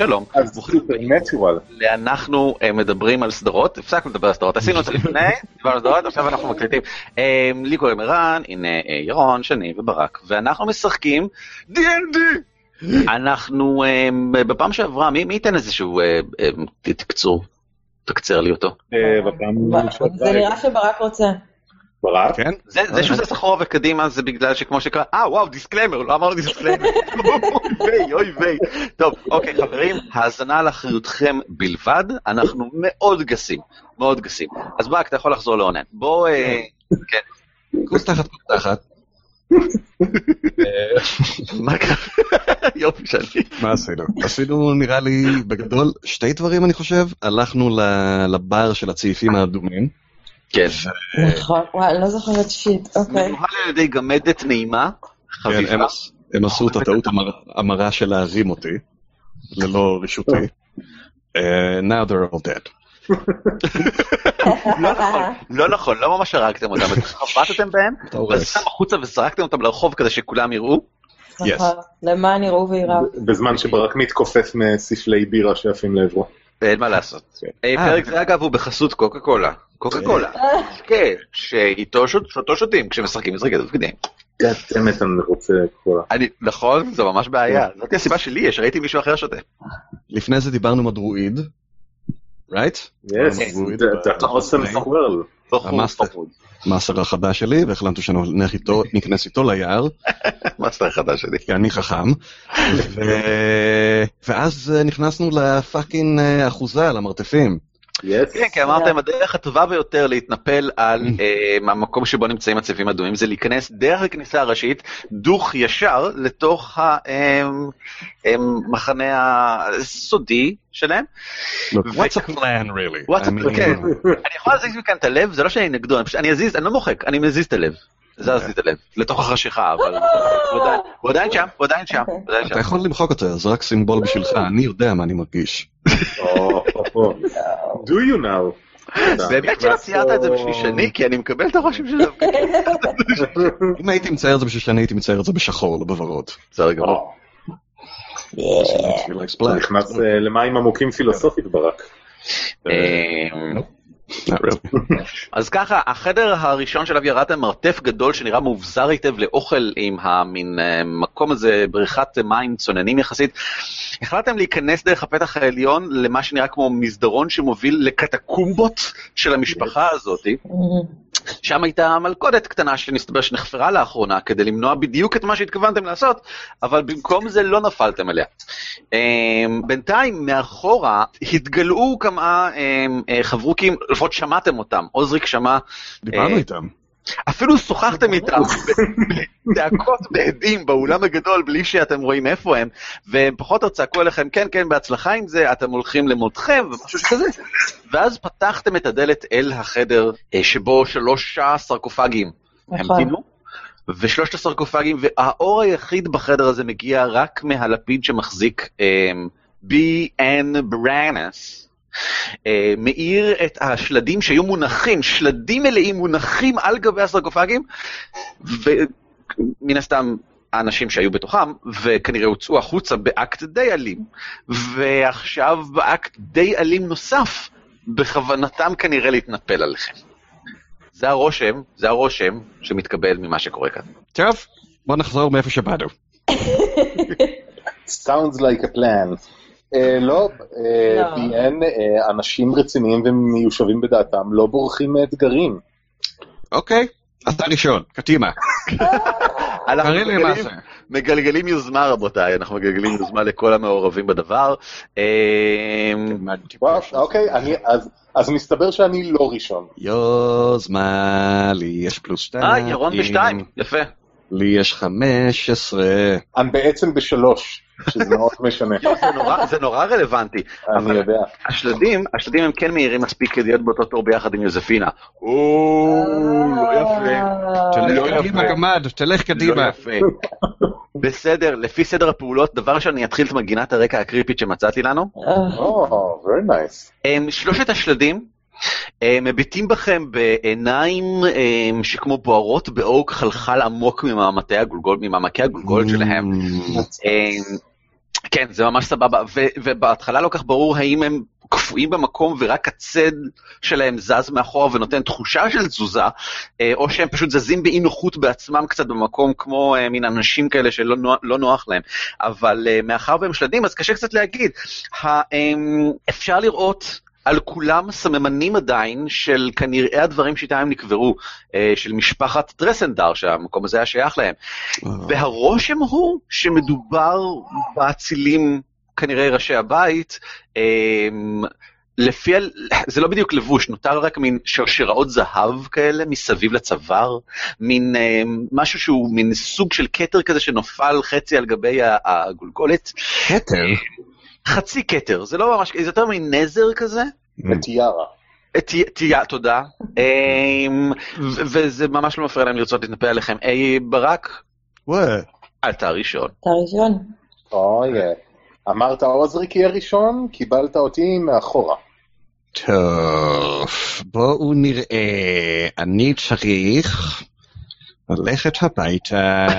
שלום. אז Supernatural. אנחנו אה, מדברים על סדרות, הפסקנו לדבר על סדרות, עשינו את זה לפני, דיברנו על סדרות, עכשיו אנחנו מקליטים. אה, לי קוראים ערן, הנה אה, ירון, שני וברק, ואנחנו משחקים D&D. אנחנו, בפעם שעברה, מי ייתן איזשהו תקצור? תקצר לי אותו. זה נראה שברק רוצה. ברק? כן? זה, זה שהוא עושה סחורה וקדימה זה בגלל שכמו שקרה, אה וואו disclaimer, לא אמרנו disclaimer, אוי ויי, אוי ויי. טוב, אוקיי חברים, האזנה על אחריותכם בלבד, אנחנו מאוד גסים, מאוד גסים. אז ברק, אתה יכול לחזור לעונן. בוא, אה, כן, כוס תחת כוס תחת. אה, מה קרה? יופי שלי. מה עשינו? עשינו נראה לי בגדול שתי דברים אני חושב, הלכנו ל- לבר של הצעיפים האדומים. כן. נכון, וואי, אני לא זוכרת שיט, אוקיי. מנוהל על ידי גמדת נעימה, כן, חביבה. הם עש- הם עשו את הטעות המר- המרה של להרים אותי, ללא רשותי. אה, now they're all dead. לא נכון, לא נכון, לא ממש הרגתם אותם, אתם חבטתם בהם. וזרקתם החוצה וזרקתם אותם לרחוב כדי שכולם יראו. נכון, למען יראו וייראו. בזמן שברק מתכופף מספלי בירה שעפים לעברו. אין מה לעשות. אה, אה. פרק זה אגב הוא בחסות קוקה קולה. קוקה קולה. כן, שאיתו שות- שאותו שותים כשמשחקים משחקי תפקידים. God damn it אני רוצה קולה. אני, נכון, זו ממש בעיה. זאת הסיבה שלי יש, ראיתי מישהו אחר שותה. לפני זה דיברנו עם הדרואיד, right? אתה awesome squirrel. המאסטר. החדש שלי, והחלטנו שנלך איתו, ניכנס איתו ליער, מאסטר החדש שלי. כי אני חכם. ואז נכנסנו ל fucking אה, אחוזה, למרתפים. יס. כן, כי אמרתם, הדרך הטובה ביותר להתנפל על אה, המקום שבו נמצאים הצבעים האדומים זה להיכנס דרך הכניסה הראשית, דוך ישר לתוך המחנה הסודי שלהם. What's a plan really? What's a- mean, כן. אני יכול להזיז מכאן את הלב, זה לא שאני נגדו, אני אזיז, אני לא מוחק, אני מזיז את הלב. זזתי את הלב, לתוך החשיכה, אבל הוא עדיין- הוא עדיין שם, הוא עדיין שם. אתה יכול למחוק אותו, זה רק סימבול בשבילך, אני יודע מה אני מרגיש. Do you now? באמת שלא ציירת את זה בשביל שני, כי אני מקבל את הרושם שזה... אם הייתי מצייר את זה בשביל שאני הייתי מצייר את זה בשחור, לא בוורוד. בסדר גמור. נכנס אה, למים עמוקים פילוסופית ברק. אה. אז ככה, החדר הראשון שלו ירדתם מרתף גדול שנראה מאובזר היטב לאוכל עם המין אה, מקום הזה, בריכת מים צוננים יחסית. החלטתם להיכנס דרך הפתח העליון למה שנראה כמו מסדרון שמוביל לקטקומבות של המשפחה הזאתי. שם הייתה מלכודת קטנה שנסתבר שנחפרה לאחרונה כדי למנוע בדיוק את מה שהתכוונתם לעשות, אבל במקום זה לא נפלתם עליה. אמ, בינתיים מאחורה התגלעו כמה אה, חברוקים, לפחות שמעתם אותם, עוזריק שמע, דיברנו אה, איתם. אפילו שוחחתם איתם בצעקות בעדים באולם הגדול בלי שאתם רואים איפה הם, והם פחות או יותר צעקו עליכם, כן, כן, בהצלחה עם זה, אתם הולכים למותכם, ומשהו שכזה. ואז פתחתם את הדלת אל החדר אה, שבו שלושה סרקופגים נכון. המתינו, ושלושת הסרקופגים, והאור היחיד בחדר הזה מגיע רק מהלפיד שמחזיק בי.אן ברנס. אה, מאיר את השלדים שהיו מונחים, שלדים מלאים מונחים על גבי הסרקופגים, ומן הסתם האנשים שהיו בתוכם, וכנראה הוצאו החוצה באקט די אלים, ועכשיו באקט די אלים נוסף, בכוונתם כנראה להתנפל עליכם. זה הרושם, זה הרושם שמתקבל ממה שקורה כאן. טוב, בוא נחזור מאיפה שבאנו. Sounds like a plan. אה, לא, אה, לא. אה, אנשים רציניים ומיושבים בדעתם לא בורחים מאתגרים. אוקיי, אתה ראשון, קדימה. אנחנו מגלגלים-. מגלגלים יוזמה רבותיי, אנחנו מגלגלים יוזמה לכל המעורבים בדבר. אוקיי, אני- אז- אז מסתבר שאני לא ראשון. יוזמה, לי יש פלוס שתיים. אה, ירון בשתיים, יפה. לי יש חמש עשרה. אני בעצם בשלוש, שזה מאוד משנה. זה נורא- זה נורא רלוונטי. אני יודע. השלדים, השלדים הם כן מהירים מספיק כדי להיות באותו תור ביחד עם יוזפינה. או, לא יפה. תלך לא קדימה. גמד, תלך לא קדימה. בסדר, לפי סדר הפעולות, דבר ראשון אני אתחיל את מגינת הרקע הקריפית שמצאתי לנו. או, very nice. שלושת השלדים מביטים בכם בעיניים הם, שכמו בוערות באור חלחל עמוק ממעמקי הגולגול, ממעמקי הגולגול שלהם. הם, כן, זה ממש סבבה, ו- ובהתחלה לא כך ברור האם הם קפואים במקום ורק הצד שלהם זז מאחורה ונותן תחושה של תזוזה, אה, או שהם פשוט זזים באי נוחות בעצמם קצת במקום, כמו אה, מין אנשים כאלה שלא נוח, לא נוח להם. אבל אה, מאחר והם שלדים, אז קשה קצת להגיד. אפשר לראות על כולם סממנים עדיין של כנראה הדברים שאיתם הם נקברו, אה, של משפחת טרסנדר, שהמקום הזה היה שייך להם. והרושם הוא שמדובר באצילים, כנראה ראשי הבית, אמ, לפי, זה לא בדיוק לבוש, נותר רק מין שרשראות זהב כאלה מסביב לצוואר, מין משהו שהוא מין סוג של כתר כזה שנופל חצי על גבי הגולגולת. כתר? חצי כתר, זה לא ממש, זה יותר מין נזר כזה. טיארה. ת- תהיה, תודה. אמ, וזה ממש לא מפריע להם לרצות להתנפל עליכם. ברק. אתה ראשון. אתה ראשון. אוי, אה. אמרת עוזריק יהיה ראשון, קיבלת אותי מאחורה. טוב, בואו נראה. אני צריך ללכת הביתה.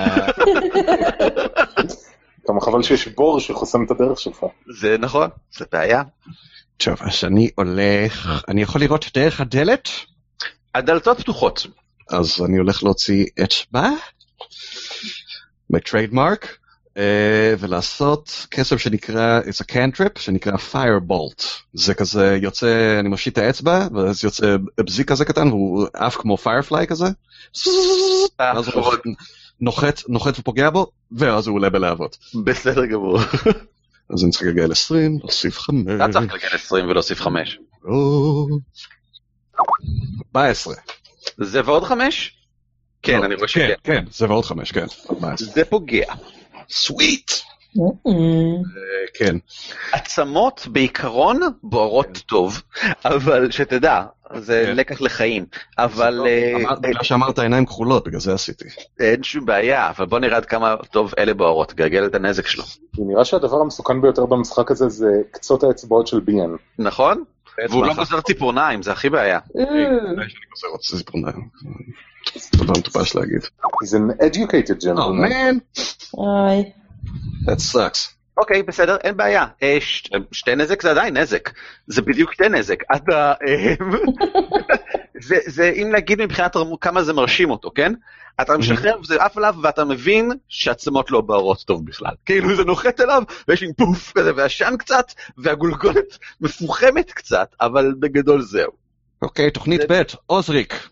כמה חבל שיש בור שחוסם את הדרך שלך. זה נכון, זה בעיה. טוב, אז אני הולך... אני יכול לראות דרך הדלת? הדלתות פתוחות. אז אני הולך להוציא אצבע בטריידמרק ולעשות קסם שנקרא, it's a cantrip, שנקרא firebolt. זה כזה יוצא, אני מושיט את האצבע, ואז יוצא בזיק כזה קטן, והוא עף כמו firefly כזה. נוחת, נוחת ופוגע בו, ואז הוא עולה בלהבות. בסדר גמור. אז אני צריך לגלגל 20, להוסיף 5. אתה צריך לגלגל 20 ולהוסיף 5. 14. זה ועוד 5? כן, לא, אני רואה כן, שכן. כן, זה ועוד 5, כן. 14. זה פוגע. סוויט. כן. עצמות בעיקרון בוערות טוב, אבל שתדע, זה כן. לקח לחיים. אבל אה, אמרת- בגלל שאמרת עיניים כחולות, בגלל זה עשיתי. אין שום בעיה, אבל בוא נראה עד כמה טוב אלה בוערות, גלגל את הנזק שלו. נראה שהדבר המסוכן ביותר במשחק הזה זה קצות האצבעות של ביאן. נכון? והוא לא. גוזר ציפורניים, זה הכי בעיה. ציפורניים. זה דבר מטופש להגיד. He's an educated Oh gentleman. man, אוי. that sucks. אוקיי, בסדר, אין בעיה. אה, ש- שתי נזק זה עדיין נזק. זה בדיוק שתי נזק. אתה... אה, זה, זה אם להגיד מבחינת כמה זה מרשים אותו, כן? אתה משחרר וזה עף עליו ואתה מבין שהעצמות לא בערות טוב בכלל. כאילו זה נוחת אליו ויש מין פוף כזה ועשן קצת והגולגולת מפוחמת קצת, אבל בגדול זהו. אוקיי, תוכנית ב', עוזריק.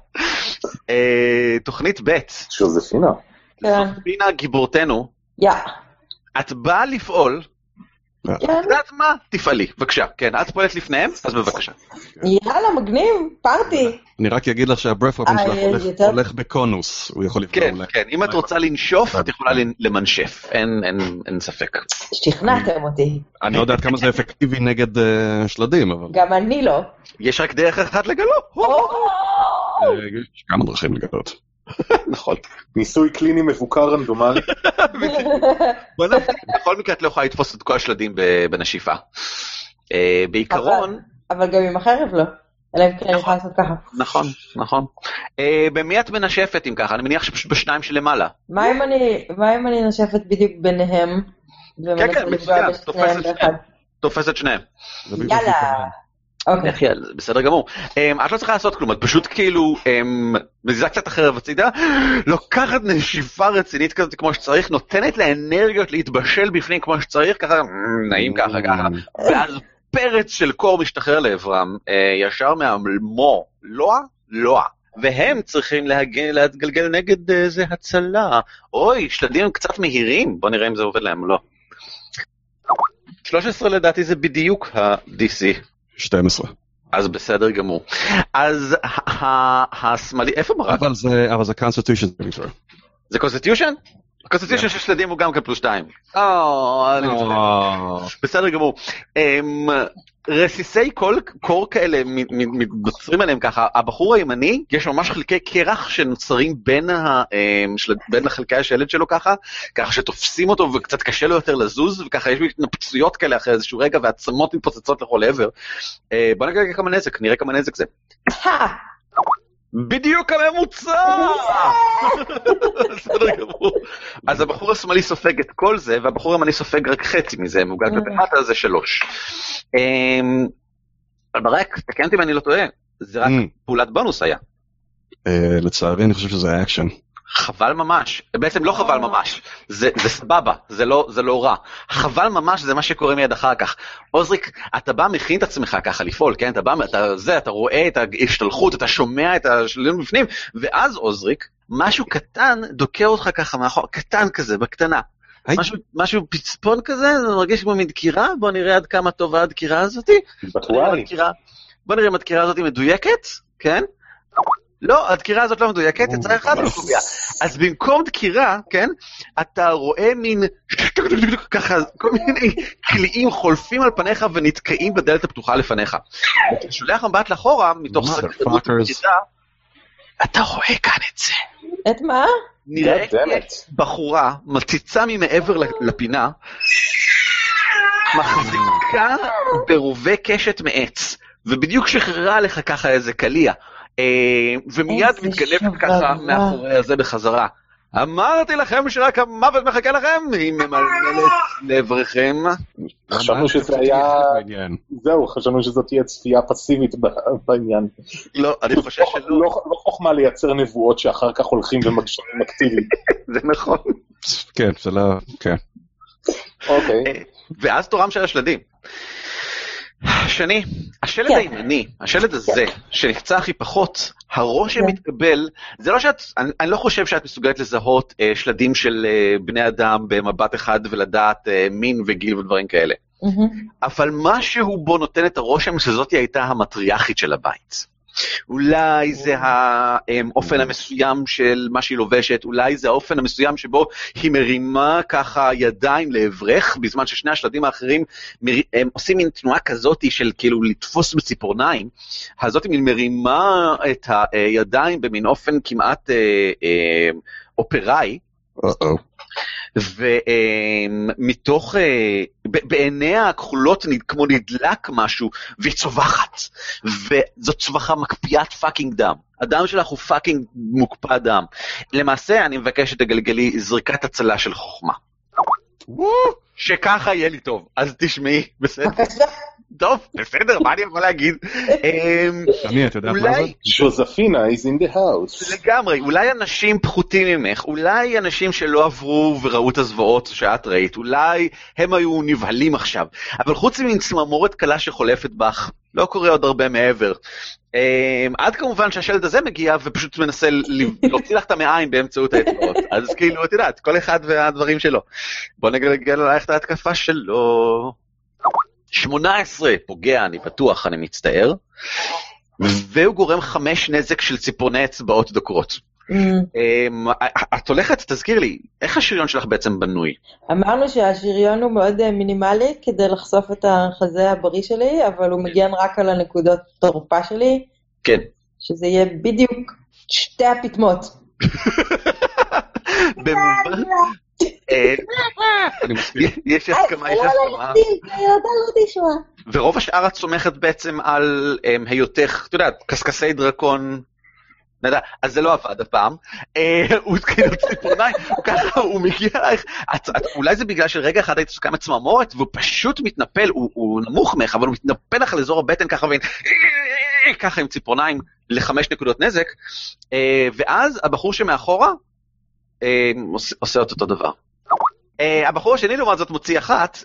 אה, תוכנית ב', שוזפינה. כן. פינה גיבורתנו, יא. את באה לפעול, כן. את יודעת מה? תפעלי, בבקשה. כן, את פועלת לפניהם, אז בבקשה. יאללה, מגניב, פארטי. אני רק אגיד לך שהברף ופן אה, שלך הולך- בקונוס, הוא יכול לפגוע כן. כן, אם את רוצה לנשוף, את יכולה למנשף, אין- ספק. שכנעתם אותי. אני לא יודע עד כמה זה אפקטיבי נגד אה, שלדים, אבל גם אני לא. יש רק דרך אחת לגלות. אה, יש כמה דרכים לגלות. נכון. ניסוי קליני מבוקר רנדומלי. בכל מקרה את לא יכולה לתפוס את כל השלדים בנשיפה. אה, בעיקרון, אבל גם עם החרב לא. אלא אם כן אני יכולה לעשות ככה. נכון, נכון. אה, במי את מנשפת אם ככה? אני מניח שפשוט בשניים שלמעלה. מה אם אני, נושפת בדיוק ביניהם? כן, לפגוע מצוין, תופסת ביחד? תופסת שניהם. יאללה. אוקיי. בסדר גמור. Um, את לא צריכה לעשות כלום, את פשוט כאילו um, מזיזה קצת החרב הצידה, לוקחת נשיפה רצינית כזאת כמו שצריך, נותנת לאנרגיות להתבשל בפנים כמו שצריך, ככה "מ, נעים ככה ככה, ואז פרץ של קור משתחרר לעברם, uh, ישר מהמו, לוע, לוע. והם צריכים להגן, להתגלגל נגד איזה הצלה. אוי, שלדים הם קצת מהירים, בוא נראה אם זה עובד להם לא. 13 לדעתי זה בדיוק ה-DC. 12. אז בסדר גמור. אז השמאלי, איפה ברק? אבל זה אבל זה constitution Constitution? ה Constitution של שלדים הוא גם כן פלוס שתיים. אה, אני מצטער. אה, בסדר גמור. אמ, רסיסי קול- קור כאלה מתבצרים עליהם ככה, הבחור הימני, יש ממש חלקי קרח שנוצרים בין, ה, אמ, של- בין חלקי השלד שלו ככה, ככה שתופסים אותו וקצת קשה לו יותר לזוז, וככה יש התנפצויות כאלה אחרי איזשהו רגע ועצמות מתפוצצות לכל עבר. אה, בוא נגיד כמה נזק, נראה כמה נזק זה. בדיוק הממוצע! בסדר גמור. אז הבחור השמאלי סופג את כל זה, והבחור הימני סופג רק חצי מזה, מעוגל כלפי מטה זה שלוש. אמ, אבל ברק, תקן אותי אם אני לא טועה, זה רק אמ. פעולת בונוס היה. אה, לצערי אני חושב שזה אקשן. חבל ממש, בעצם לא חבל ממש, זה, זה סבבה, זה לא, זה לא רע. חבל ממש זה מה שקורה מיד אחר כך. עוזריק, אתה בא, מכין את עצמך ככה לפעול, כן? אתה בא, אתה זה, אתה רואה את ההשתלחות, אתה שומע את השלילים בפנים, ואז עוזריק, משהו קטן דוקר אותך ככה מאחור, קטן כזה, בקטנה. משהו, משהו פצפון כזה, זה מרגיש כמו מין דקירה, בוא נראה עד כמה טובה הדקירה הזאתי. בוא נראה אם. הדקירה- בוא נראה אם הדקירה הזאת מדויקת, כן? לא, הדקירה הזאת לא מדויקת, יצא אחד בקובייה. אז במקום דקירה, כן, אתה רואה מין ככה, כל מיני קליעים חולפים על פניך ונתקעים בדלת הפתוחה לפניך. אתה שולח מבט לאחורה, מתוך סקרנות Motherfuckers. ובגידה, אתה רואה כאן את זה. את מה? it. בחורה מציצה ממעבר לפינה, מחזיקה ברובה קשת מעץ, ובדיוק שחררה לך ככה איזה קליע, ומיד איזה מתגנבת ככה. מאחורי הזה בחזרה. אמרתי לכם שרק המוות מחכה לכם, היא ממלמלת לעברכם. חשבנו שזה היה... זהו, חשבנו שזאת תהיה צפייה פסיבית בעניין. לא, אני חושב לא- שלא, לא לא חוכמה לייצר נבואות שאחר כך הולכים ומגשימים אקטיבית. זה נכון. כן, זה לא... כן. אוקיי. ואז תורם של השלדים. שני, השלד כן. הימני, השלד הזה, שנפצע הכי פחות, הרושם כן. מתקבל, זה לא שאת, אני, אני לא חושב שאת מסוגלת לזהות אה, שלדים של אה, בני אדם במבט אחד ולדעת אה, מין וגיל ודברים כאלה. מהמם. אבל משהו בו נותן את הרושם שזאתי הייתה המטריארכית של הבית. אולי זה האופן המסוים של מה שהיא לובשת, אולי זה האופן המסוים שבו היא מרימה ככה ידיים לעברך, בזמן ששני השלדים האחרים מר- הם עושים מין תנועה כזאת של כאילו לתפוס בציפורניים, הזאת מין מרימה את הידיים במין אופן כמעט אה, אה, אופראי, או-או. ומתוך, בעיניה הכחולות כמו נדלק משהו, והיא צווחת. וזאת צווחה מקפיאת fucking דם. הדם שלך הוא fucking מוקפא דם. למעשה, אני מבקש שתגלגלי זריקת הצלה של חוכמה. שככה יהיה לי טוב. אז תשמעי, בסדר. טוב, בסדר, מה אני יכול להגיד? אמ, שני, את יודעת מה זה? אולי, ז'וזפינה is in the house. לגמרי, אולי אנשים פחותים ממך, אולי אנשים שלא עברו וראו את הזוועות שאת ראית, אולי הם היו נבהלים עכשיו, אבל חוץ ממין צמרמורת קלה שחולפת בך, לא קורה עוד הרבה מעבר. Um, עד כמובן שהשלד הזה מגיע ופשוט מנסה להוציא לך את המעיים באמצעות האצבעות, אז כאילו, את יודעת, כל אחד והדברים שלו. בוא נגלגל עלייך את ההתקפה שלו. 18, פוגע, אני בטוח, אני מצטער. והוא גורם חמש נזק של ציפורני אצבעות דוקרות. אמ, אמ, את הולכת, תזכיר לי, איך השריון שלך בעצם בנוי? אמרנו שהשריון הוא מאוד אה, מינימלי כדי לחשוף את החזה הבריא שלי, אבל הוא מגן רק על הנקודות תורפה שלי, כן. שזה יהיה בדיוק שתי הפטמות. במובן... אה, מסכים. יש הסכמה, יש לא הסכמה. לא תשמע. ורוב השאר את סומכת בעצם על אמ, היותך, אתה יודע, קשקשי דרקון. יודע, אז זה לא עבד הפעם. אה, הוא כאילו ציפורניים, הוא ככה, הוא מגיע אלייך, אולי זה בגלל שרגע אחד היית עסוקה מצמרמורת, והוא פשוט מתנפל, הוא- נמוך ממך, אבל הוא מתנפל לך על אזור הבטן ככה, ככה עם ציפורניים לחמש נקודות נזק, אה, ואז הבחור שמאחורה אה, עושה את אותו דבר. Uh, הבחור השני לעומת זאת מוציא אחת,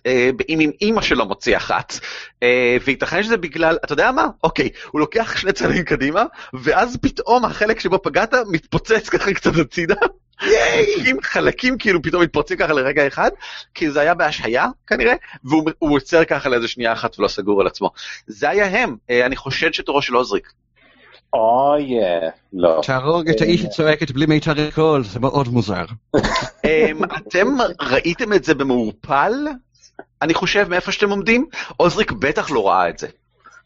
אם עם אימא שלו מוציא אחת, uh, וייתכן שזה בגלל, אתה יודע מה? אוקיי, הוא לוקח שני צעדים קדימה, ואז פתאום החלק שבו פגעת מתפוצץ ככה קצת הצידה. חלקים, חלקים כאילו פתאום מתפרצים ככה לרגע אחד, כי זה היה בהשהיה כנראה, והוא הוא עוצר ככה לאיזה שנייה אחת ולא סגור על עצמו. זה היה הם, אני חושד שתורו של עוזריק. אוי, לא. תהרוג את האיש שצועקת בלי מיתר קול, זה מאוד מוזר. um, אתם ראיתם את זה במעורפל? אני חושב מאיפה שאתם עומדים? עוזריק בטח לא ראה את זה.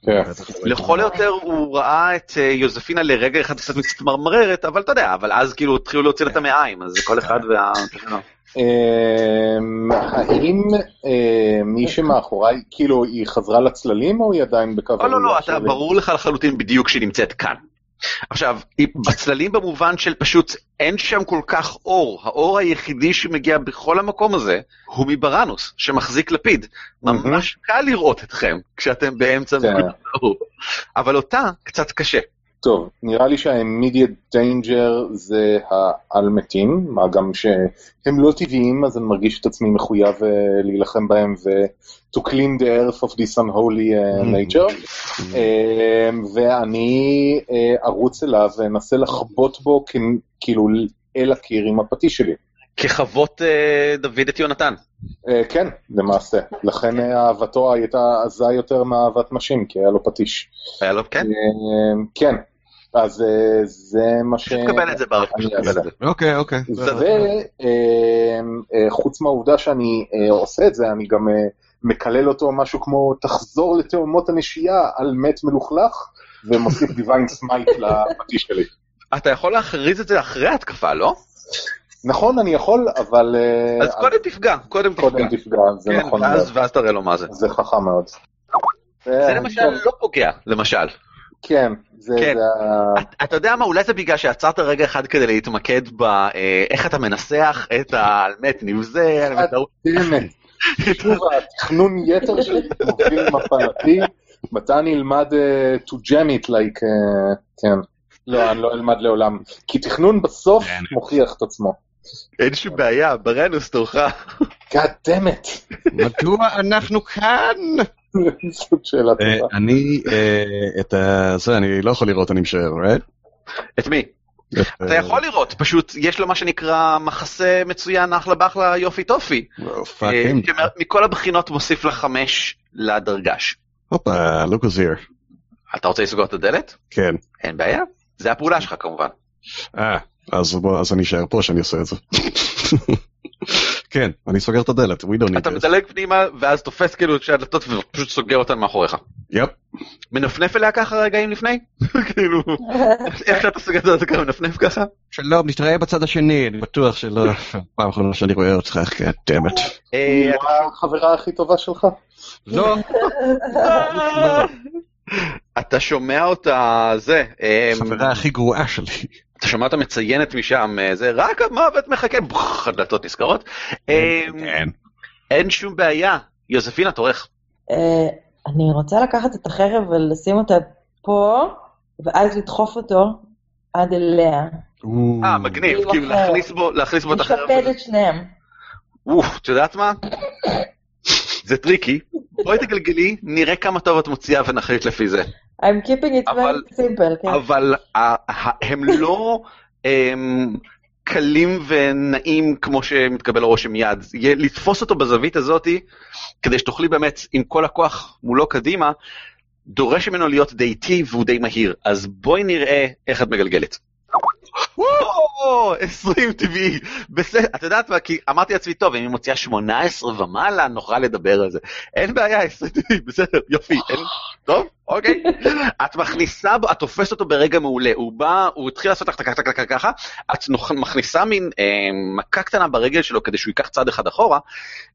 כן. לכל היותר הוא ראה את אה, יוזפינה לרגע אחד קצת מצטמרמרת, אבל אתה יודע, אבל אז כאילו התחילו להוציא לה את המעיים, אז זה כל אחד וה... אמ, האם אה, מי שמאחוריי, כאילו, היא חזרה לצללים או היא עדיין בקו לא, לא, לא, אתה? ברור לך לחלוטין בדיוק שהיא נמצאת כאן. עכשיו, בצללים במובן של פשוט אין שם כל כך אור, האור היחידי שמגיע בכל המקום הזה הוא מבראנוס, שמחזיק לפיד. ממש קל לראות אתכם כשאתם באמצע כן. אבל אותה קצת קשה. טוב, נראה לי שה-immediate danger זה האלמתים, מה גם שהם לא טבעיים, אז אני מרגיש את עצמי מחויב uh, להילחם בהם ו- to clean the earth of this unholy uh, nature. uh, ואני uh, ארוץ אליו ואנסה לחבוט בו כ- כאילו אל הקיר עם הפטיש שלי. כחוות אה, דוד את יונתן. Uh, כן, למעשה. לכן uh, אהבתו הייתה עזה יותר מאהבת נשים, כי היה לו פטיש. היה לו, כן? אה, כן, אז זה מה ש... פשוט קבל את זה ברק, אני פשוט קבל אעשה. את זה. אוקיי, אוקיי. וחוץ מהעובדה שאני אה, עושה את זה, אני גם אה, מקלל אותו משהו כמו תחזור לתהומות הנשייה אל מת מלוכלך, ומוסיף Divine Smite לפטיש שלי. אתה יכול להכריז את זה אחרי ההתקפה, לא? נכון, אני יכול, אבל... אה, אז קודם תפגע, קודם תפגע. קודם תפגע, זה כן, נכון ואז- תראה לו מה זה. זה חכם מאוד. זה אה, למשל לא פוגע, למשל. כן, זה... כן. זה ה- את- אתה יודע מה, אולי זה בגלל שעצרת רגע אחד כדי להתמקד באיך אתה מנסח את האלמת נבזה, באמת. שוב, התכנון יתר שלי מוביל מפלתי, מתי אני אלמד אה, to jam it like, אה, כן. לא, אני לא אלמד לעולם. כי תכנון בסוף כן. מוכיח את עצמו. אין שום בעיה, ברנוס תורך. God damn it. מדוע אנחנו כאן? זאת שאלה אה, טובה. אני, אה, את ה... זה, אני לא יכול לראות, אני משער, right? את מי? את, אתה יכול לראות, פשוט יש לו מה שנקרא מחסה מצוין, אחלה באחלה יופי טופי. אה, אה. שמכל הבחינות מוסיף לך חמש לדרגש. הופה, לוקוס here. אתה רוצה לסגור את הדלת? כן. אין בעיה. זה הפעולה שלך כמובן. אה, אז בוא, אז אני אשאר פה שאני עושה את זה. כן, אני סוגר את הדלת, we don't אתה need this. מדלג פנימה ואז תופס כאילו את שתי הדלתות ופשוט סוגר אותן מאחוריך. יפ. מנפנף אליה ככה רגעים לפני? כאילו, איך שאתה סוגר את הדלת אתה מנפנף ככה? שלום, נתראה בצד השני, אני בטוח שלא... פעם אחרונה שאני רואה אותך, כן, דמת. אה, היא החברה הכי טובה שלך? לא, אתה שומע אותה זה, אה, החברה הכי גרועה שלי. אתה שומע אותה מציינת משם, אה, זה רק המוות מחכה, בוח, הדלתות נסגרות. אה, כן. אין שום בעיה, יוזפינה תורך. אה, אני רוצה לקחת את החרב ולשים אותה פה, ואז לדחוף אותו עד אליה. אה, מגניב, כאילו החרב. להכניס בו, להכניס בו את החרב. לשפד את שניהם. אוף, את יודעת מה? זה tricky. בואי תגלגלי, נראה כמה טוב את מוציאה ונחליט לפי זה. I'm keeping it אבל- very simple, כן. אבל הם לא אמ, קלים ונעים כמו שמתקבל הרושם מיד. יהיה לתפוס אותו בזווית הזאתי, כדי שתוכלי באמת עם כל הכוח מולו קדימה, דורש ממנו להיות די איטי והוא די מהיר. אז בואי נראה איך את מגלגלת. וואו, 20 טבעי, בסדר, את יודעת מה, כי אמרתי לעצמי, טוב, אם היא מוציאה 18 ומעלה, נוכל לדבר על זה. אין בעיה, 20 טבעי, בסדר, יופי, אין, טוב, אוקיי. את מכניסה את תופסת אותו ברגע מעולה, הוא בא, הוא התחיל לעשות לך טק טק ככה, את מכניסה מין אה, מכה קטנה ברגל שלו כדי שהוא ייקח צעד אחד אחורה,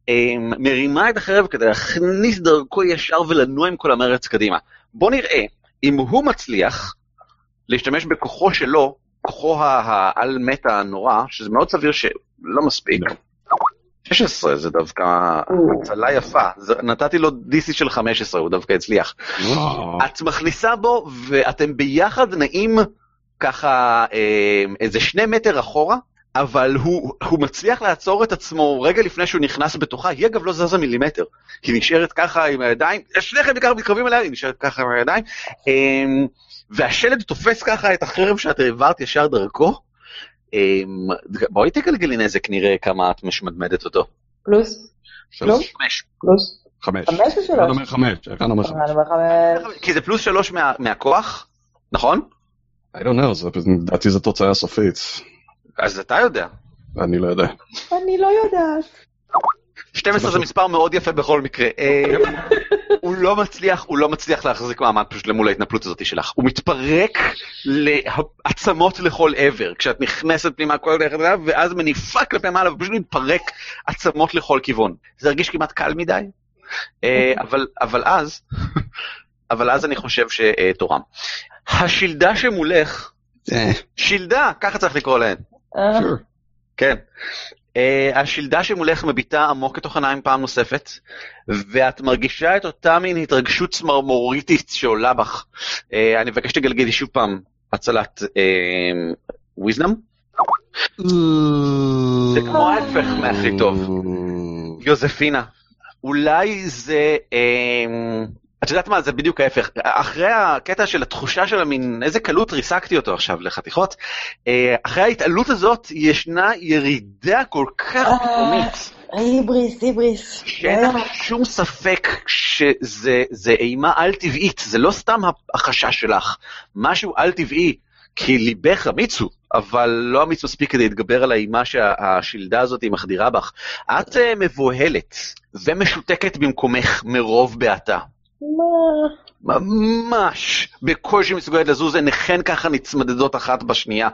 אה, מרימה את החרב כדי להכניס דרכו ישר ולנוע עם כל המרץ קדימה. בוא נראה אם הוא מצליח להשתמש בכוחו שלו, כוחו העל מת הנורא, שזה מאוד סביר שלא מספיק. 16 זה דווקא הצלה יפה, זה, נתתי לו DC של 15, הוא דווקא הצליח. את מכניסה בו ואתם ביחד נעים ככה אה, איזה שני מטר אחורה, אבל הוא, הוא מצליח לעצור את עצמו רגע לפני שהוא נכנס בתוכה, היא אגב לא זזה מילימטר, היא נשארת ככה עם הידיים, שניכם ככה מתקרבים אליה, היא נשארת ככה עם הידיים, אה, והשלד תופס ככה את החרב שאת העברת ישר דרכו. אה, בואי תגלגלי נזק, נראה כמה את משמדמדת אותו. פלוס, שלוש. חמש. פלוס. חמש. חמש או שלוש? אומר חמש, אחד אומר חמש. אני אומר חמש. כי זה פלוס שלוש מה, מהכוח, נכון? I don't know, זה- לדעתי זו תוצאה סופית. אז אתה יודע. אני לא יודע. אני לא יודעת. 12 זה מספר מאוד יפה בכל מקרה. אה, הוא לא מצליח, הוא לא מצליח להחזיק מעמד פשוט למול ההתנפלות הזאת שלך. הוא מתפרק לעצמות לכל עבר. כשאת נכנסת פנימה כל דרך אליו, ואז מניפה כלפי מעלה ופשוט מתפרק עצמות לכל כיוון. זה הרגיש כמעט קל מדי, אה, אבל, אבל אז, אבל אז אני חושב שתורם. השלדה שמולך, אה, שלדה, ככה צריך לקרוא להן. כן. Uh, השלדה שמולך מביטה עמוק לתוך עיניים פעם נוספת, ואת מרגישה את אותה מין התרגשות צמרמוריתית שעולה בך. Uh, אני מבקש שתגלגלי שוב פעם הצלת וויזנם. זה כמו ההפך מהכי טוב. יוזפינה, אולי זה... אמ, את יודעת מה, זה בדיוק ההפך. אחרי הקטע של התחושה של המין, איזה קלות ריסקתי אותו עכשיו לחתיכות, אה, אחרי ההתעלות הזאת ישנה ירידה כל כך אה. פתאומית, היבריס, היבריס. שאין לך שום ספק שזה זה אימה על-טבעית, זה לא סתם החשש שלך, משהו על-טבעי, כי ליבך אמיץ הוא, אבל לא אמיץ מספיק כדי להתגבר על האימה שהשלדה הזאת מחדירה בך. את אה, מבוהלת ומשותקת במקומך מרוב בעתה. מה? ממש בקושי מסוגלת לזוז, עיניכן ככה נצמדדות אחת בשנייה.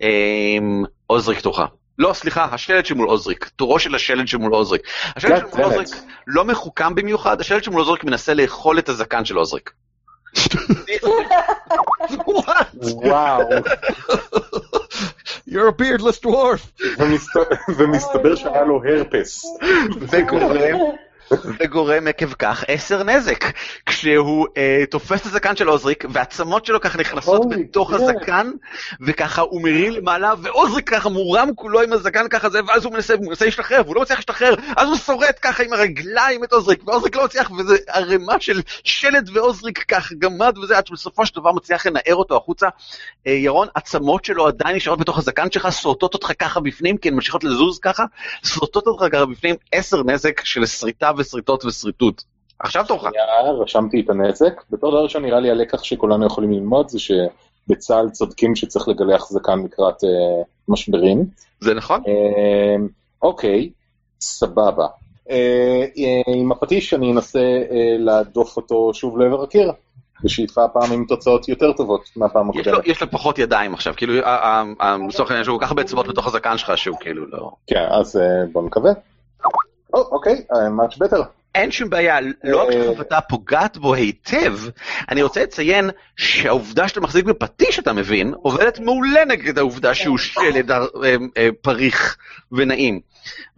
אמ, עוזריק תורך. לא, סליחה, השלד שמול עוזריק, תורו של השלד שמול עוזריק. השלד שמול. עוזריק לא מחוכם במיוחד, השלד שמול עוזריק מנסה לאכול את הזקן של עוזריק. What? וואו, You're a beardless dwarf. ומסת- ומסתבר שהיה לו הרפס. וגורם, וגורם עקב כך עשר נזק. כשהוא אה, תופס את הזקן של עוזריק, והעצמות שלו ככה נכנסות Holy בתוך shit. הזקן, וככה הוא מרים למעלה, ועוזריק ככה מורם כולו עם הזקן ככה זה, ואז הוא מנסה, הוא מנסה להשתחרר, והוא לא מצליח להשתחרר, אז הוא שורט ככה עם הרגליים את עוזריק, ועוזריק לא מצליח, וזה ערימה של שלד ועוזריק ככה גמד וזה, עד שבסופו של דבר מצליח לנער אותו החוצה. אה, ירון, עצמות שלו עדיין נשארות בתוך הזקן שלך, שורטות אותך ככה בפנים, כי הן ממשיכות לזוז ככה, שורטות אותך ככה בפנים, עשר נזק של שריטה ושריטות ושריטות. עכשיו תורך. שנייה, רשמתי את הנזק. בתור דבר ראשון נראה לי הלקח שכולנו יכולים ללמוד זה שבצה"ל צודקים שצריך לגלח זקן לקראת אה, משברים. זה נכון? אה, אוקיי, סבבה. אה, אה, עם הפטיש אני אנסה אה, להדוף אותו שוב לעבר הקיר, בשאיפה הפעם עם תוצאות יותר טובות מהפעם הקודמת. יש לו פחות ידיים עכשיו, כאילו, לצורך העניין שהוא כל כך הרבה אצבעות בתוך הזקן שלך שהוא כאילו לא... כן, אז אה, בוא נקווה. או, אוקיי, אה, much better. אין שום בעיה, לא רק אה. שחבטה פוגעת בו היטב, אני רוצה לציין שהעובדה שאתה מחזיק בפטיש, אתה מבין, עובדת מעולה נגד העובדה שהוא שלד אה, פריך ונעים.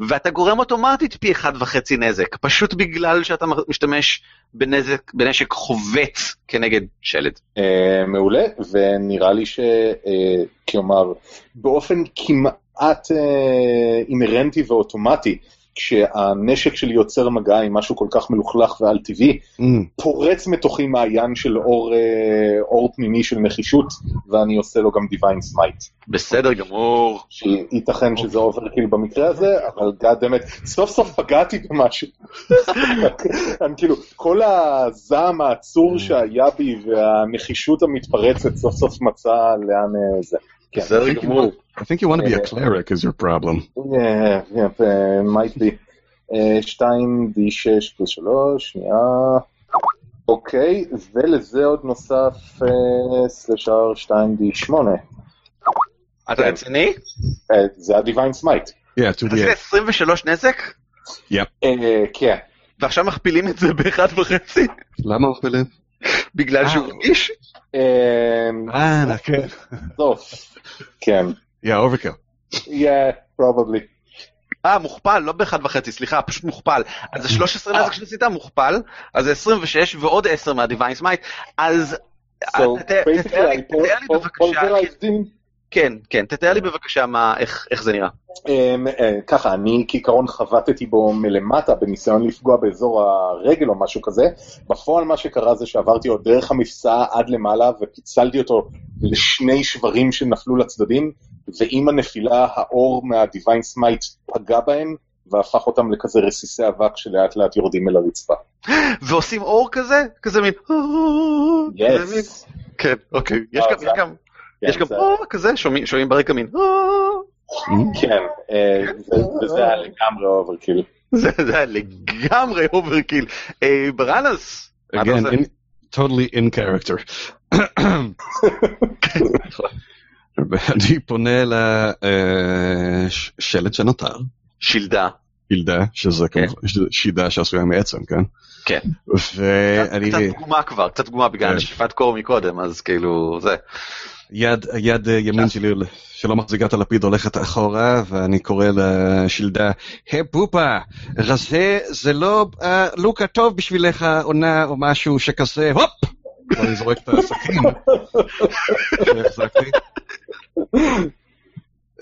ואתה גורם אוטומטית פי אחד וחצי נזק, פשוט בגלל שאתה משתמש בנזק, בנשק חובט כנגד שלד. מעולה, ונראה לי ש... כלומר, באופן כמעט אינהרנטי ואוטומטי, כשהנשק שלי יוצר מגע עם משהו כל כך מלוכלך ועל טבעי, Mm. פורץ מתוכי מעיין של אור, אה, אור פנימי של נחישות, ואני עושה לו גם Divine Smite. בסדר גמור. שייתכן שזה overkill במקרה הזה, אבל God damnit, סוף סוף פגעתי במשהו. אני כאילו, כל הזעם העצור שהיה בי והנחישות המתפרצת סוף סוף מצא לאן אה, זה. כן. בסדר I think want- I think you want to be a Uh, cleric is your problem. Yeah, yeah, uh, might be. Uh, 2D6 פלוס 3, שנייה. אוקיי, ולזה עוד נוסף uh, סלשר 2D8. אתה כן. רציני? Uh, זה ה-Divine Smite. Yeah, to זה the 23 נזק? Uh, כן. ועכשיו מכפילים את זה באחד וחצי? למה מכפילים? בגלל שהוא אה. רגיש? Um, אה, כן. סוף. כן. Yeah, overkill. Yeah, probably. אה, מוכפל, לא באחד וחצי, סליחה, פשוט מוכפל. אז זה 13 אה. נזק שעשית מוכפל, אז זה 26 ועוד 10 מה Divine Smite, אז So אה, תתאר לי- בבקשה. כן, כן, תתאר לי בבקשה מה, איך איך זה נראה. אמ, אה, ככה, אני כעיקרון חבטתי בו מלמטה בניסיון לפגוע באזור הרגל או משהו כזה. בפועל מה שקרה זה שעברתי עוד דרך המפסעה עד למעלה ופיצלתי אותו לשני שברים שנפלו לצדדים, ועם הנפילה האור מה Divine Smite פגע בהם והפך אותם לכזה רסיסי אבק שלאט לאט יורדים אל הרצפה. ועושים אור כזה? כזה מין... Yes. כן, אוקיי. יש אה, גם, זה- יש גם, יש גם או כזה, שומעים שומעים ברקע מין... "אה". כן, אה, וזה היה לגמרי overkill. זה זה היה לגמרי overkill. אה, ברנס, מה אתה Again, עושה? in, totally in character. אני פונה לשלד שנותר. שלדה. שלדה, שזה כן. כמובן שידה שעשויה מעצם, כן? כן. ואני... קצת פגומה כבר, קצת פגומה בגלל כן. נשיפת קור מקודם, אז כאילו, זה. יד, יד ימין שלי שלא מחזיקה את הלפיד הולכת אחורה, ואני קורא לשלדה, היי בובה, רזה זה לא אה, לוק הטוב בשבילך עונה או משהו שכזה, הופ! ואני זורק את הסכין שהחזקתי.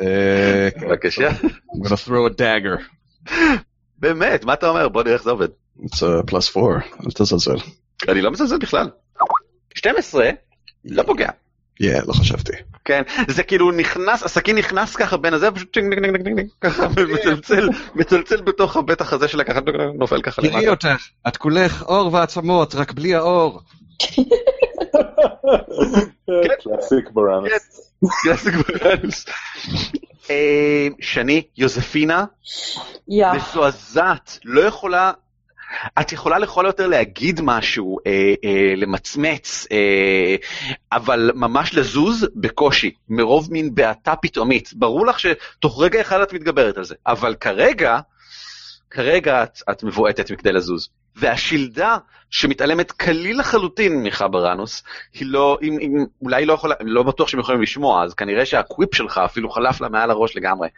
אה, בבקשה. I'm gonna throw a dagger. באמת, מה אתה אומר? בוא נראה איך זה עובד. It's a plus four, אל תזלזל. אני לא מזלזל בכלל. 12, לא פוגע. כן, לא חשבתי. כן, זה כאילו נכנס, הסכין נכנס ככה בין הזה, פשוט טינג טינג טינג טינג טינג, ככה מצלצל, מצלצל בתוך הבית חזה שלה, ככה נופל ככה תראי למטה. אותך, את כולך עור ועצמות, רק בלי האור. Classic בראנס. קלאסיק בראנוס. אה, שני, יוזפינה, יא. מזועזעת, לא יכולה, את יכולה לכל היותר להגיד משהו, אה, אה, למצמץ, אה, אבל ממש לזוז בקושי, מרוב מין בעתה פתאומית. ברור לך שתוך רגע אחד את מתגברת על זה, אבל כרגע, כרגע את, את מבועטת מכדי לזוז. והשלדה שמתעלמת כליל לחלוטין מחברנוס, היא לא, אם, אם, אולי לא יכולה, לא בטוח שהם יכולים לשמוע, אז כנראה שהקוויפ שלך אפילו חלף לה מעל הראש לגמרי.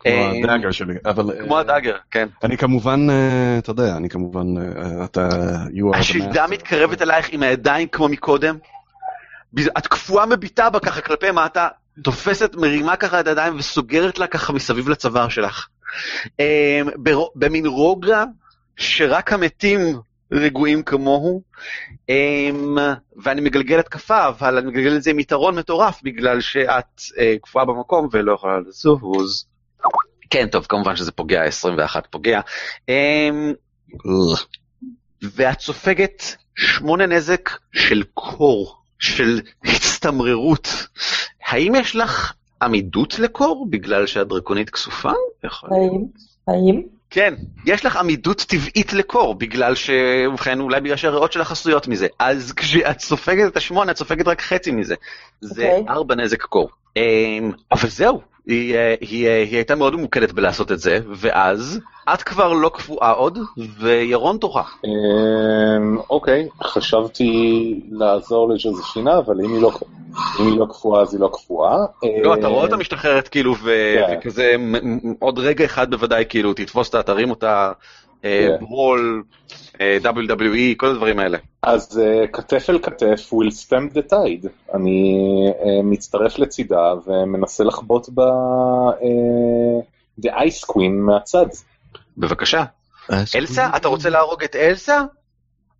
כמו אה, הדאגר שלי, אבל... כמו אה, הדאגר, כן. אני כמובן, אה, אתה יודע, אני כמובן, אתה... השלדה. מתקרבת אלייך עם הידיים כמו מקודם. את קפואה מביטה בה ככה כלפי מטה, תופסת, מרימה ככה את הידיים וסוגרת לה ככה מסביב לצוואר שלך. במין רוגע שרק המתים רגועים כמוהו, אמ, ואני מגלגל התקפה, אבל אני מגלגל את זה עם יתרון מטורף, בגלל שאת אה, קפואה במקום ולא יכולה לזוז. כן, טוב, כמובן שזה פוגע, 21 פוגע. אמ. ואת סופגת שמונה נזק של קור, של הצטמררות. האם יש לך עמידות לקור בגלל שהדרקונית כסופה? האם? האם? כן, יש לך עמידות טבעית לקור, בגלל ש... ובכן, אולי בגלל שהריאות שלך עשויות מזה. אז כשאת סופגת את השמונה, את סופגת רק חצי מזה. זה אוקיי. ארבע נזק קור. אמ, אבל זהו, היא, אה, היא, אה, היא הייתה מאוד ממוקדת בלעשות את זה, ואז את כבר לא קפואה עוד, וירון תורך. אמ, אוקיי, חשבתי לעזור לג'וזפינה, אבל אם היא לא- אם היא לא קפואה אז היא לא קפואה. לא, אה, אתה רואה אותה משתחררת כאילו, כן. וכזה, עוד רגע אחד בוודאי, כאילו, תתפוס אותה, תרים אותה, אה. ברול, אה, WWE, כל הדברים האלה. אז uh, כתף אל כתף will stamp the tide. אני מצטרף לצידה ומנסה לחבוט ב... The ice queen מהצד. בבקשה. אלסה, אתה רוצה להרוג את אלסה?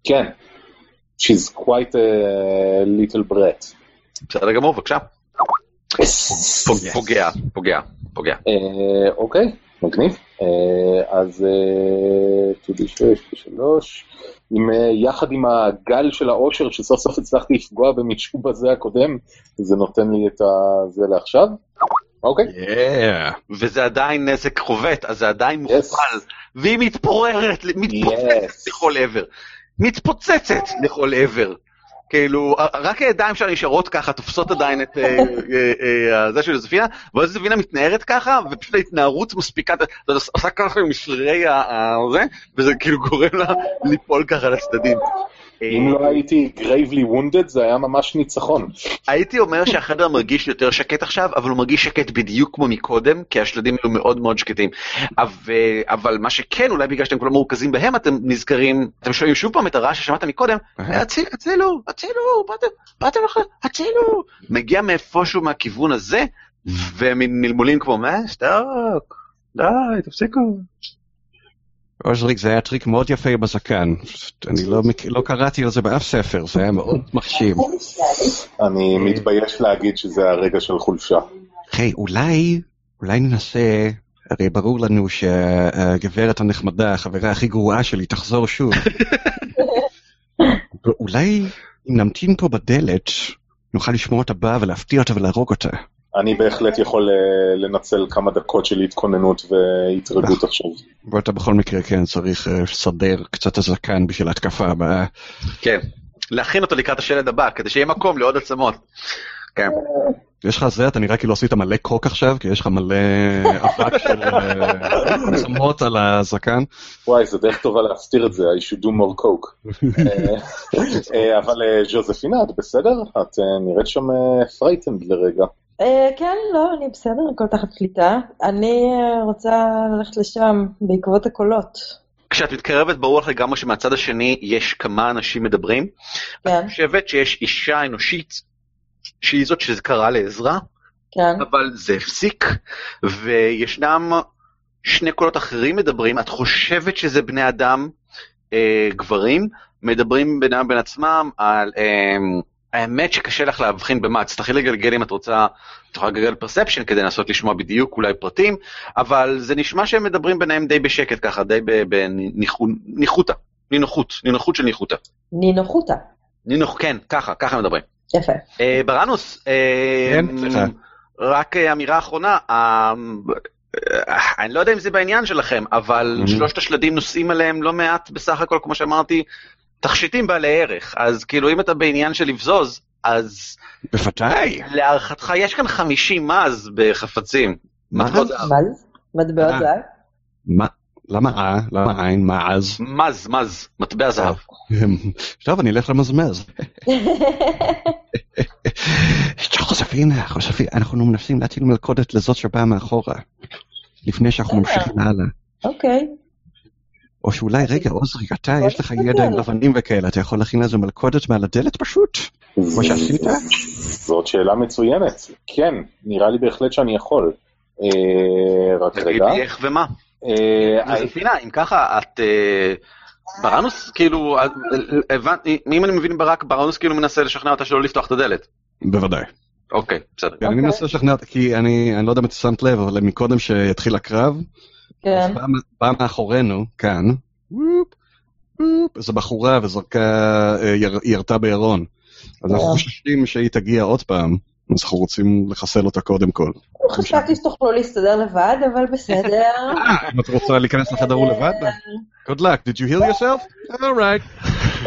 כן. She's quite a little brat. בסדר גמור, בבקשה. פוג- פוגע, פוגע, פוגע. אה, אוקיי, מגניב. אה, אז אה, 2D6, 3 עם, אה, יחד עם הגל של האושר שסוף סוף הצלחתי לפגוע במישהו בזה הקודם, זה נותן לי את זה לעכשיו. אוקיי, Yeah. וזה עדיין נזק חובט, אז זה עדיין Yes. מוכפל, והיא מתפוררת, מתפוצצת Yes. לכל עבר. מתפוצצת לכל עבר. כאילו, רק הידיים שלה נשארות ככה, תופסות עדיין את אה, אה, אה, זה של יוזפינה, ואז יוזפינה מתנערת ככה, ופשוט ההתנערות מספיקה, עושה ככה עם שרירי ה- ה- זה, וזה כאילו גורם לה ליפול ככה לצדדים. אם לא הייתי gravely wounded זה היה ממש ניצחון. הייתי אומר שהחדר מרגיש יותר שקט עכשיו, אבל הוא מרגיש שקט בדיוק כמו מקודם, כי השלדים היו מאוד מאוד שקטים. אבל, אבל מה שכן, אולי בגלל שאתם כולם מרוכזים בהם, אתם נזכרים, אתם שומעים שוב פעם את הרעש ששמעת מקודם, הצילו, הצילו, הצילו, באתם, באתם לך, הצילו. מגיע מאיפשהו מהכיוון הזה, ומין מלמולים כמו, מה, שתוק, די, תפסיקו. אוזריק, זה היה טריק מאוד יפה בזקן. אני לא, לא קראתי על זה באף ספר, זה היה מאוד מחשיב. אני מתבייש להגיד שזה הרגע של חולשה. היי, אולי, אולי ננסה, הרי ברור לנו שהגברת הנחמדה, החברה הכי גרועה שלי, תחזור שוב. ואולי אם נמתין פה בדלת, נוכל לשמוע אותה באה ולהפתיע אותה ולהרוג אותה. אני בהחלט יכול אה, לנצל כמה דקות של התכוננות והתרגות עכשיו. ואתה בכל מקרה, כן, צריך אה, לסדר קצת את הזקן בשביל ההתקפה הבאה. כן, להכין אותו לקראת השלד הבא, כדי שיהיה מקום לעוד עצמות. כן. יש לך זה, אתה נראה כאילו עשית מלא קוק עכשיו, כי יש לך מלא אבק של אה, עצמות על הזקן. וואי, זו דרך טובה להסתיר את זה, I should do more coke. אבל ז'וזפינה, את בסדר? את אה, נראית שם frightened לרגע. אה, כן, לא, אני בסדר, הכל תחת שליטה. אני אה, רוצה ללכת לשם בעקבות הקולות. כשאת מתקרבת ברור לך לגמרי שמהצד השני יש כמה אנשים מדברים. כן, את חושבת שיש אישה אנושית שהיא זאת שזה קרה לעזרה, כן. אבל זה הפסיק, וישנם שני קולות אחרים מדברים, את חושבת שזה בני אדם, אה, גברים, מדברים בינם בין עצמם על... אה, האמת שקשה לך להבחין במה, תצטרכי לגלגל אם את רוצה, את יכולה לגלגל פרספשן כדי לנסות לשמוע בדיוק אולי פרטים, אבל זה נשמע שהם מדברים ביניהם די בשקט ככה, די בניחותא, נינוחות, נינוחות של ניחותא. נינוחותה. נינוח, כן, ככה, ככה מדברים. יפה. אה, בראנוס, אה, כן. רק אה, אמירה אחרונה, אני לא יודע אם זה בעניין שלכם, אבל. שלושת השלדים נושאים עליהם לא מעט בסך הכל, כמו שאמרתי, תכשיטים בעלי ערך. אז כאילו אם אתה בעניין של לבזוז, אז בוודאי. להערכתך יש כאן 50 מז בחפצים. מה? מטבעות זהב. מה זה? מטבעות אה. זהב? מה? למה אה? למה עין? אז? מז, מז, מטבע זהב. טוב, אני אלך למזמז. ג'וזפינה, ג'וזפינה, אנחנו מנסים להטיל מלכודת לזאת שבאה מאחורה. לפני שאנחנו ממשיכים הלאה. אוקיי. או שאולי, רגע, עוזרי, אתה, יש לך ידע עם לבנים וכאלה, אתה יכול להכין איזה מלכודת מעל הדלת פשוט? כמו שעשית? זאת שאלה מצוינת. כן, נראה לי בהחלט שאני יכול. אה, רק רגע. לי איך ומה. אה, אז פינה, אם ככה, את... אה, בראנוס, כאילו, הבנתי, אם אני מבין ברק, בראנוס כאילו מנסה לשכנע אותה שלא לפתוח את הדלת. בוודאי. אוקיי, בסדר. כן, אני מנסה לשכנע, אותה, כי אני אני לא יודע אם את שמת לב, אבל מקודם שהתחיל הקרב, כן. אז באה- באה מאחורינו, כאן, וופ, וופ, איזו בחורה וזרקה, אה, יר- ירתה בירון. אז אנחנו אה. חוששים שהיא תגיע עוד פעם, אז אנחנו רוצים לחסל אותה קודם כל. חשבתי שתוכלו להסתדר לבד, אבל בסדר. אה, אם את רוצה להיכנס לחדר הוא לבד? Good luck, did you heal yourself? All right.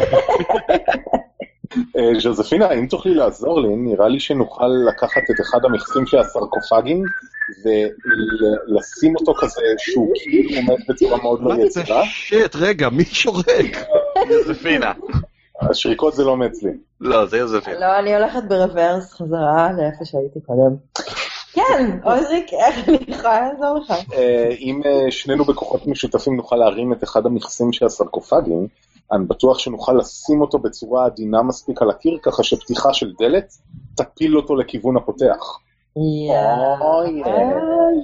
אה, ז'וזפינה, אם תוכלי לעזור לי, נראה לי שנוכל לקחת את אחד המכסים של הסרקופגים ולשים אותו כזה שהוא כאילו עומד בצורה מאוד לא מה זה יצירה. שיט, רגע, מי שורק? יוזפינה. השריקות זה לא מאצלי. לא, זה יוזפינה. לא, אני הולכת ברוורס חזרה לאיפה שהייתי קודם. כן, עוזריק, איך אני יכולה לעזור לך? אה, אם אה, שנינו בכוחות משותפים נוכל להרים את אחד המכסים של הסרקופגים, אני בטוח שנוכל לשים אותו בצורה עדינה מספיק על הקיר, ככה שפתיחה של דלת תפיל אותו לכיוון הפותח.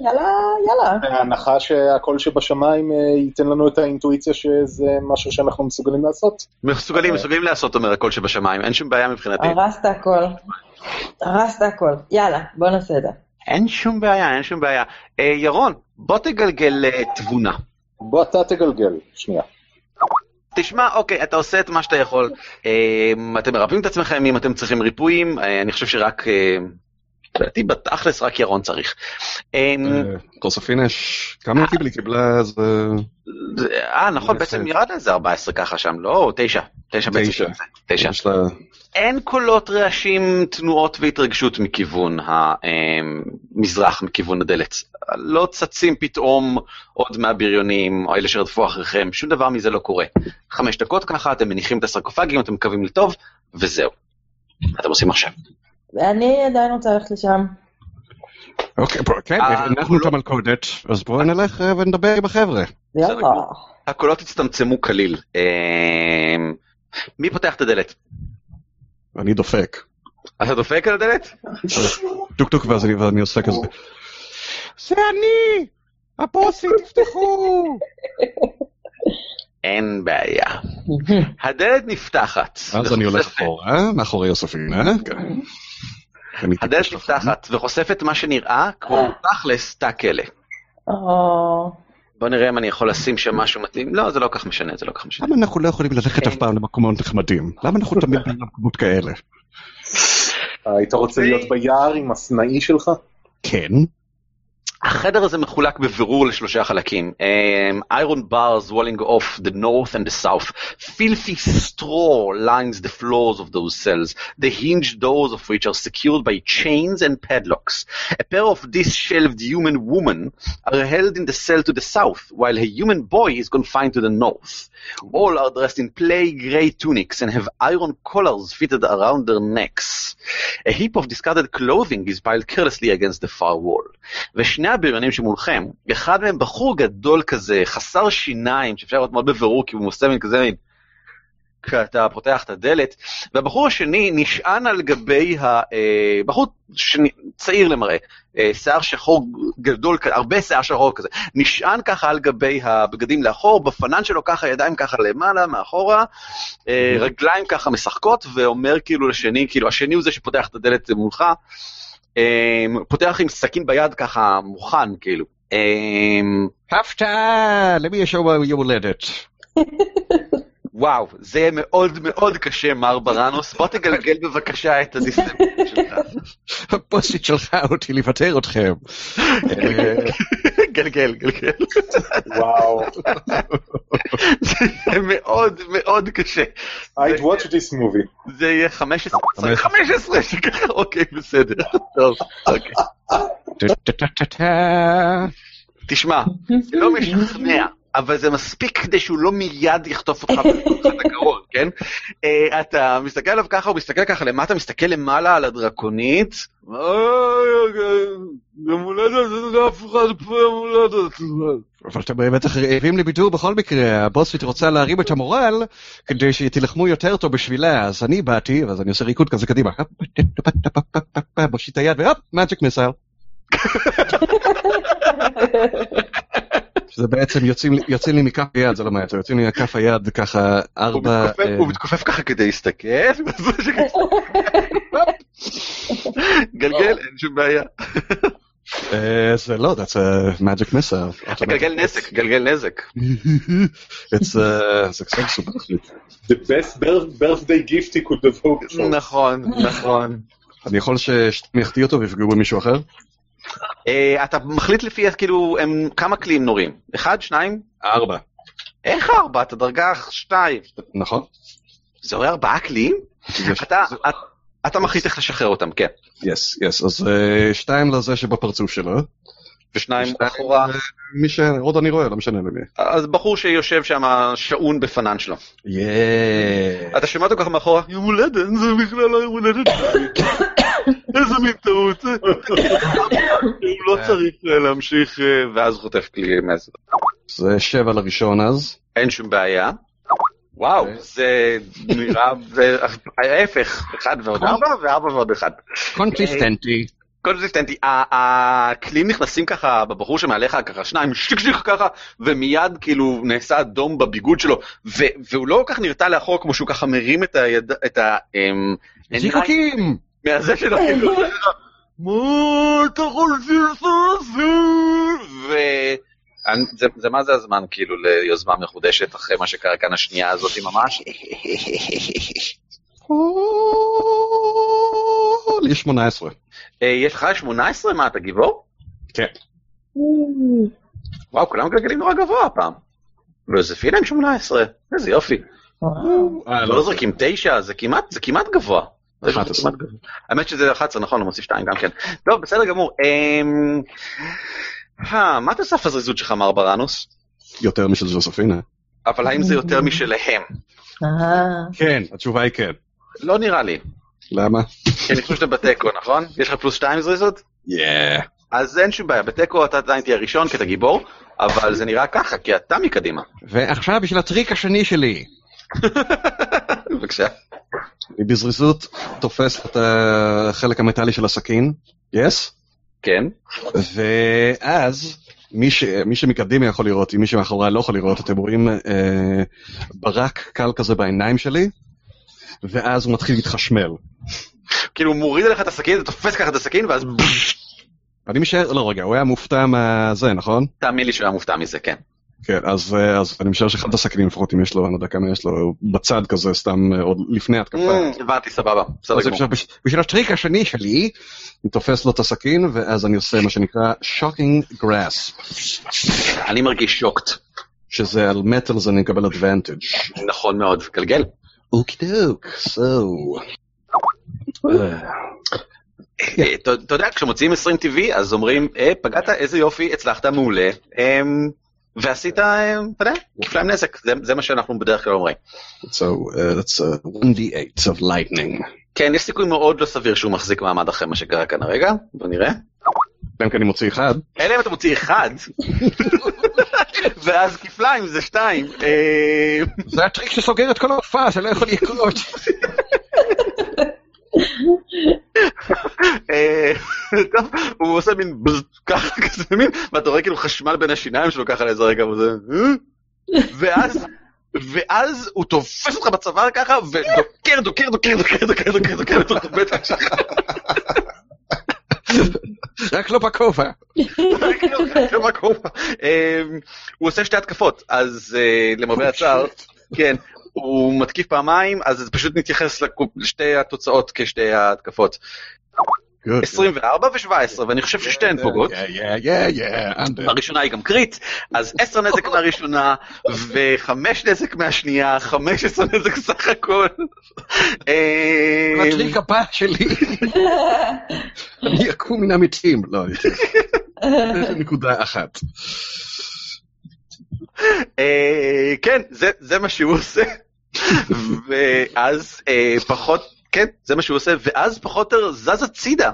יאללה, יאללה. בהנחה שהקול שבשמיים אה, ייתן לנו את האינטואיציה שזה משהו שאנחנו מסוגלים לעשות. מסוגלים, מסוגלים לעשות, אומר הקול שבשמיים, אין שום בעיה מבחינתי. הרסת הכל. הרסת הכל. יאללה, בוא נעשה את זה. אין שום בעיה, אין שום בעיה. אה, ירון, בוא תגלגל אה, תבונה. בוא אתה תגלגל, שנייה. תשמע, אוקיי, אתה עושה את מה שאתה יכול. אה, אתם מרפאים את עצמכם אם אתם צריכים ריפויים, אה, אני חושב שרק... אה, לדעתי בתכלס רק ירון צריך. אה, קורספינה יש... כמה היא קיבלה? היא קיבלה איזה... זה- אה, נכון. בעצם ירד איזה 14 ככה שם, לא, תשע. תשע בעצם. תשע. תשע. יש לה... אין קולות, רעשים, תנועות והתרגשות מכיוון המזרח, מכיוון הדלת. לא צצים פתאום עוד מהבריונים, או אלה שרדפו אחריכם, שום דבר מזה לא קורה. חמש דקות ככה, אתם מניחים את הסרקופגים, אתם מקווים לטוב, וזהו. מה אתם עושים עכשיו? ואני עדיין רוצה ללכת לשם. אוקיי, כן, אה, הנחנו את המלכודת, אז בואו נלך אה, ונדבר עם החבר'ה. יאללה. הקולות הצטמצמו כליל. אה, מי פותח את הדלת? אני דופק. אתה דופק על הדלת? טוק טוק ואז אני- עושה כזה. זה אני! הבוסי, תפתחו! אין בעיה. הדלת נפתחת. אז אני הולך אחורה, מאחורי יוספינה. כן. אני הדלת נפתחת וחושפת מה שנראה כמו תכלס תא כלא. בוא נראה אם אני יכול לשים שם משהו מתאים. לא, זה לא כך משנה, זה לא כך משנה. למה אנחנו לא יכולים ללכת אף פעם למקומות נחמדים? למה אנחנו תמיד במקומות כאלה? היית רוצה להיות ביער עם הסנאי שלך? כן, החדר הזה מחולק בבירור לשלושה חלקים. Um, iron bars walling off the north and the south. Filthy straw lines the floors of those cells, the hinged doors of which are secured by chains and padlocks. A pair of disheveled human women are held in the cell to the south, while a human boy is confined to the north. All are dressed in plain grey tunics and have iron collars fitted around their necks. A heap of discarded clothing is piled carelessly against the far wall. ושני הבריונים שמולכם, אחד מהם בחור גדול כזה, חסר שיניים, שאפשר לראות מאוד בבירור כי הוא עושה מין כזה מין... כשאתה פותח את הדלת, והבחור השני נשען על גבי ה... אה, שני, צעיר למראה, אה, שיער שחור גדול, הרבה שיער שחור כזה, נשען ככה על גבי הבגדים לאחור, בפנן שלו ככה, ידיים ככה למעלה, מאחורה, אה, רגליים ככה משחקות, ואומר כאילו לשני, כאילו השני הוא זה שפותח את הדלת מולך, פותח עם סכין ביד ככה מוכן כאילו. הפתעה, למי יש יום הולדת? וואו, זה יהיה מאוד מאוד קשה, מר ברנוס. בוא תגלגל בבקשה את הדיסטנט שלך. הבוסית שלחה אותי לבטר אתכם. גלגל, גלגל. וואו. זה מאוד מאוד קשה. I'd watch this movie. זה יהיה 15, 15, אוקיי, בסדר. טוב, אוקיי. תשמע, זה לא משכנע, אבל זה מספיק כדי שהוא לא מיד יחטוף אותך באחד הקרון, כן? אה, אתה מסתכל עליו ככה, הוא מסתכל ככה למטה, מסתכל למעלה על הדרקונית. "אה, יום הולדת, זה אף אחד פה יום הולדת. אבל אתם בטח רעבים לבידור בכל מקרה, הבוסית רוצה להרים את המורל כדי שתילחמו יותר טוב בשבילה, אז אני באתי, ואז אני עושה ריקוד כזה קדימה, מושיט היד והופ, מאג'יק מיסייל. שזה בעצם יוצאים לי- יוצאים לי מכף היד, זה לא מעט, יוצאים לי מכף היד ככה הוא ארבע... מתכופף- אה, הוא מתכופף ככה כדי להסתכל, גלגל, אין שום בעיה. אה, זה לא, that's a magic missile. גלגל נזק, גלגל נזק. It's uh, successful. The best birth- birthday gift he could have hoped for. נכון, נכון. אני יכול יחטיא אותו ויפגעו במישהו אחר? אה, אתה מחליט לפי, כאילו, הם כמה כלים נורים? אחד, שניים? ארבע. איך ארבע? אתה דרגה שתיים. נכון? זה עולה ארבעה כלים? יש- אתה, אתה- מחליט איך לשחרר אותם, כן. יס, יס, אז אה, שתיים לזה שבפרצוף שלו. ושניים אחורה. ל- מי שעוד אני רואה, לא משנה למי. אז בחור שיושב שם שעון בפנן שלו. אתה שומע אותו ככה מאחורה? יום הולדת, זה בכלל לא יום הולדת. איזה מין טעות. הוא לא צריך אה, להמשיך, אה, ואז הוא חוטף כלי מסר. זה שבע לראשון אז. אין שום בעיה. וואו, זה נראה, זה ההפך, אחד ועוד ארבע, וארבע ועוד אחד. קונסיסטנטי. קונסיסטנטי, ה- הכלים נכנסים ככה בבחור שמעליך, ככה שניים, שיק שיק ככה, ומיד כאילו נעשה אדום בביגוד שלו, והוא לא כל כך נרתע לאחור כמו שהוא ככה מרים את היד... את ה... אמ, זיקוקים! מהזה שלו, כאילו, מה אתה חושב שעשו? ו... אני- זה- זה מה זה הזמן כאילו ליוזמה מחודשת אחרי מה שקרה כאן השנייה הזאת ממש? לי 18. אה, יש לך 18? מה, אתה גיבור? כן. וואו, כולם מגלגלים נורא גבוה הפעם. ויוזפינה עם 18, איזה יופי. אה, לא זורקים 9, זה כמעט, זה כמעט גבוה. זה 11. כמעט גבוה. האמת שזה 11, נכון, הוא מוסיף 2 גם כן. טוב, בסדר גמור. אמ, אה, מה אתה עושה הפזריזות שלך, מר ברנוס? יותר משל ז'וספינה. אבל האם זה יותר משלהם? אה, כן, התשובה היא כן. לא נראה לי. למה? כי אני חושב שאתה בתיקו, נכון? יש לך פלוס 2 זריזות? יאה. אז אין שום בעיה, בתיקו אתה עדיין תהיה ראשון כי אתה גיבור, אבל זה נראה ככה, כי אתה מקדימה. ועכשיו בשביל הטריק השני שלי. בבקשה. אני בזריזות תופס את החלק המטאלי של הסכין, יס? כן. ואז מי, ש... מי שמקדימה יכול לראות, אם מי שמאחורי לא יכול לראות, אתם רואים אה, ברק קל כזה בעיניים שלי, ואז הוא מתחיל להתחשמל. כאילו הוא מוריד עליך את הסכין, אתה תופס ככה את הסכין, ואז אני משער, לא רגע, הוא היה מופתע מהזה, נכון? תאמין לי שהוא היה מופתע מזה, כן. כן, אז, אה, אז אני משער שאחד הסכינים לפחות אם יש לו, אני לא יודע כמה יש לו, בצד כזה סתם אה, עוד לפני התקפה. Mm, הבנתי, סבבה, בסדר אז גמור. בשביל הטריק השני שלי, אני תופס לו את הסכין ואז אני עושה מה שנקרא shocking grasp, אני מרגיש שוקט. שזה על מטלס אני מקבל advantage. נכון מאוד, גלגל. אוקי דוק, so. אה, אה, אתה יודע, כשמוציאים 20 טבעי, אז אומרים, אה, פגעת, איזה יופי, הצלחת, מעולה, אמ, ועשית, אמ, אתה יודע, כפליים נזק, זה- מה שאנחנו בדרך כלל אומרים. So uh, that's uh, 1d8 of lightning. כן, יש סיכוי מאוד לא סביר שהוא מחזיק מעמד אחרי מה שקרה כאן הרגע, בוא נראה. אלא אם כן אני מוציא אחד. אלא אם אתה מוציא אחד, ואז כפליים זה שתיים. אה, זה הטריק שסוגר את כל ההופעה, זה לא יכול לקרות. אה, טוב, הוא עושה מין בז, ככה כזה מין, ואתה רואה כאילו חשמל בין השיניים שלו ככה לאיזה רגע, וזה, "אה?" ואז, ואז הוא תופס אותך בצוואר ככה, ודוקר, דוקר, דוקר, דוקר, דוקר, דוקר, דוקר, דוקר, הבטן שלך. רק לא בכובע. כאילו, מה קורה? אה, הוא עושה שתי התקפות, אז אה, למרבה הצער, כן, הוא מתקיף פעמיים, אז פשוט נתייחס לשתי התוצאות כשתי ההתקפות. 24 ו-17, ואני חושב ששתיהן פוגעות. Dead. הראשונה היא גם קריט, אז 10 נזק מהראשונה, ו-5 נזק מהשנייה, 15 נזק סך הכל. הטריק הבא שלי, אני אקום מן המתים. לא, אני. זה נקודה אחת. אה, כן, זה- זה מה שהוא עושה. ואז אה, פחות, כן, זה מה שהוא עושה, ואז פחות או יותר זז הצידה.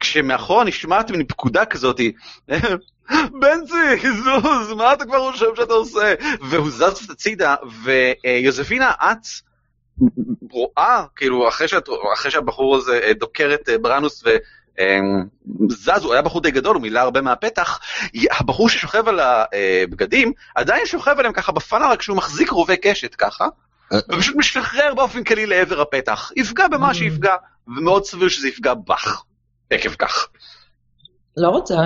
כשמאחורה נשמעת מין פקודה כזאתי, בנצי, זוז, מה אתה כבר חושב שאתה עושה? והוא זז הצידה, ויוזפינה, את רואה, כאילו, אחרי, שאת, אחרי שהבחור הזה אה, דוקר את אה, בראנוס ו... אמ, זז, הוא היה בחור די גדול, הוא מילא הרבה מהפתח, הבחור ששוכב על הבגדים, עדיין שוכב עליהם ככה בפאנל, רק שהוא מחזיק רובה קשת ככה, ופשוט משחרר באופן כללי לעבר הפתח. יפגע במה שיפגע, ומאוד סביר שזה יפגע בך, עקב כך. לא רוצה.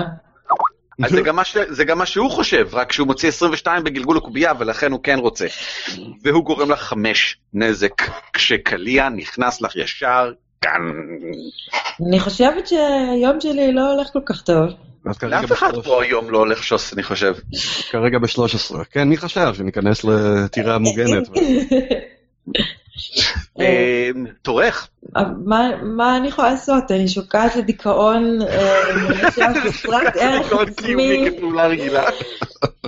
אז זה גם, מה ש... זה גם מה שהוא חושב, רק שהוא מוציא 22 בגלגול הקובייה, ולכן הוא כן רוצה. והוא גורם לך חמש נזק, כשקליע נכנס לך ישר כאן. אני חושבת שהיום שלי לא הולך כל כך טוב. לאף אחד פה היום לא הולך שוס, אני חושב. כרגע ב-13. כן, מי חשב שניכנס לטירה מוגנת? אמ, תורך. אבל מה- אני יכולה לעשות? אני שוקעת לדיכאון אה, חסרת ערך מאוד קיומי עצמי.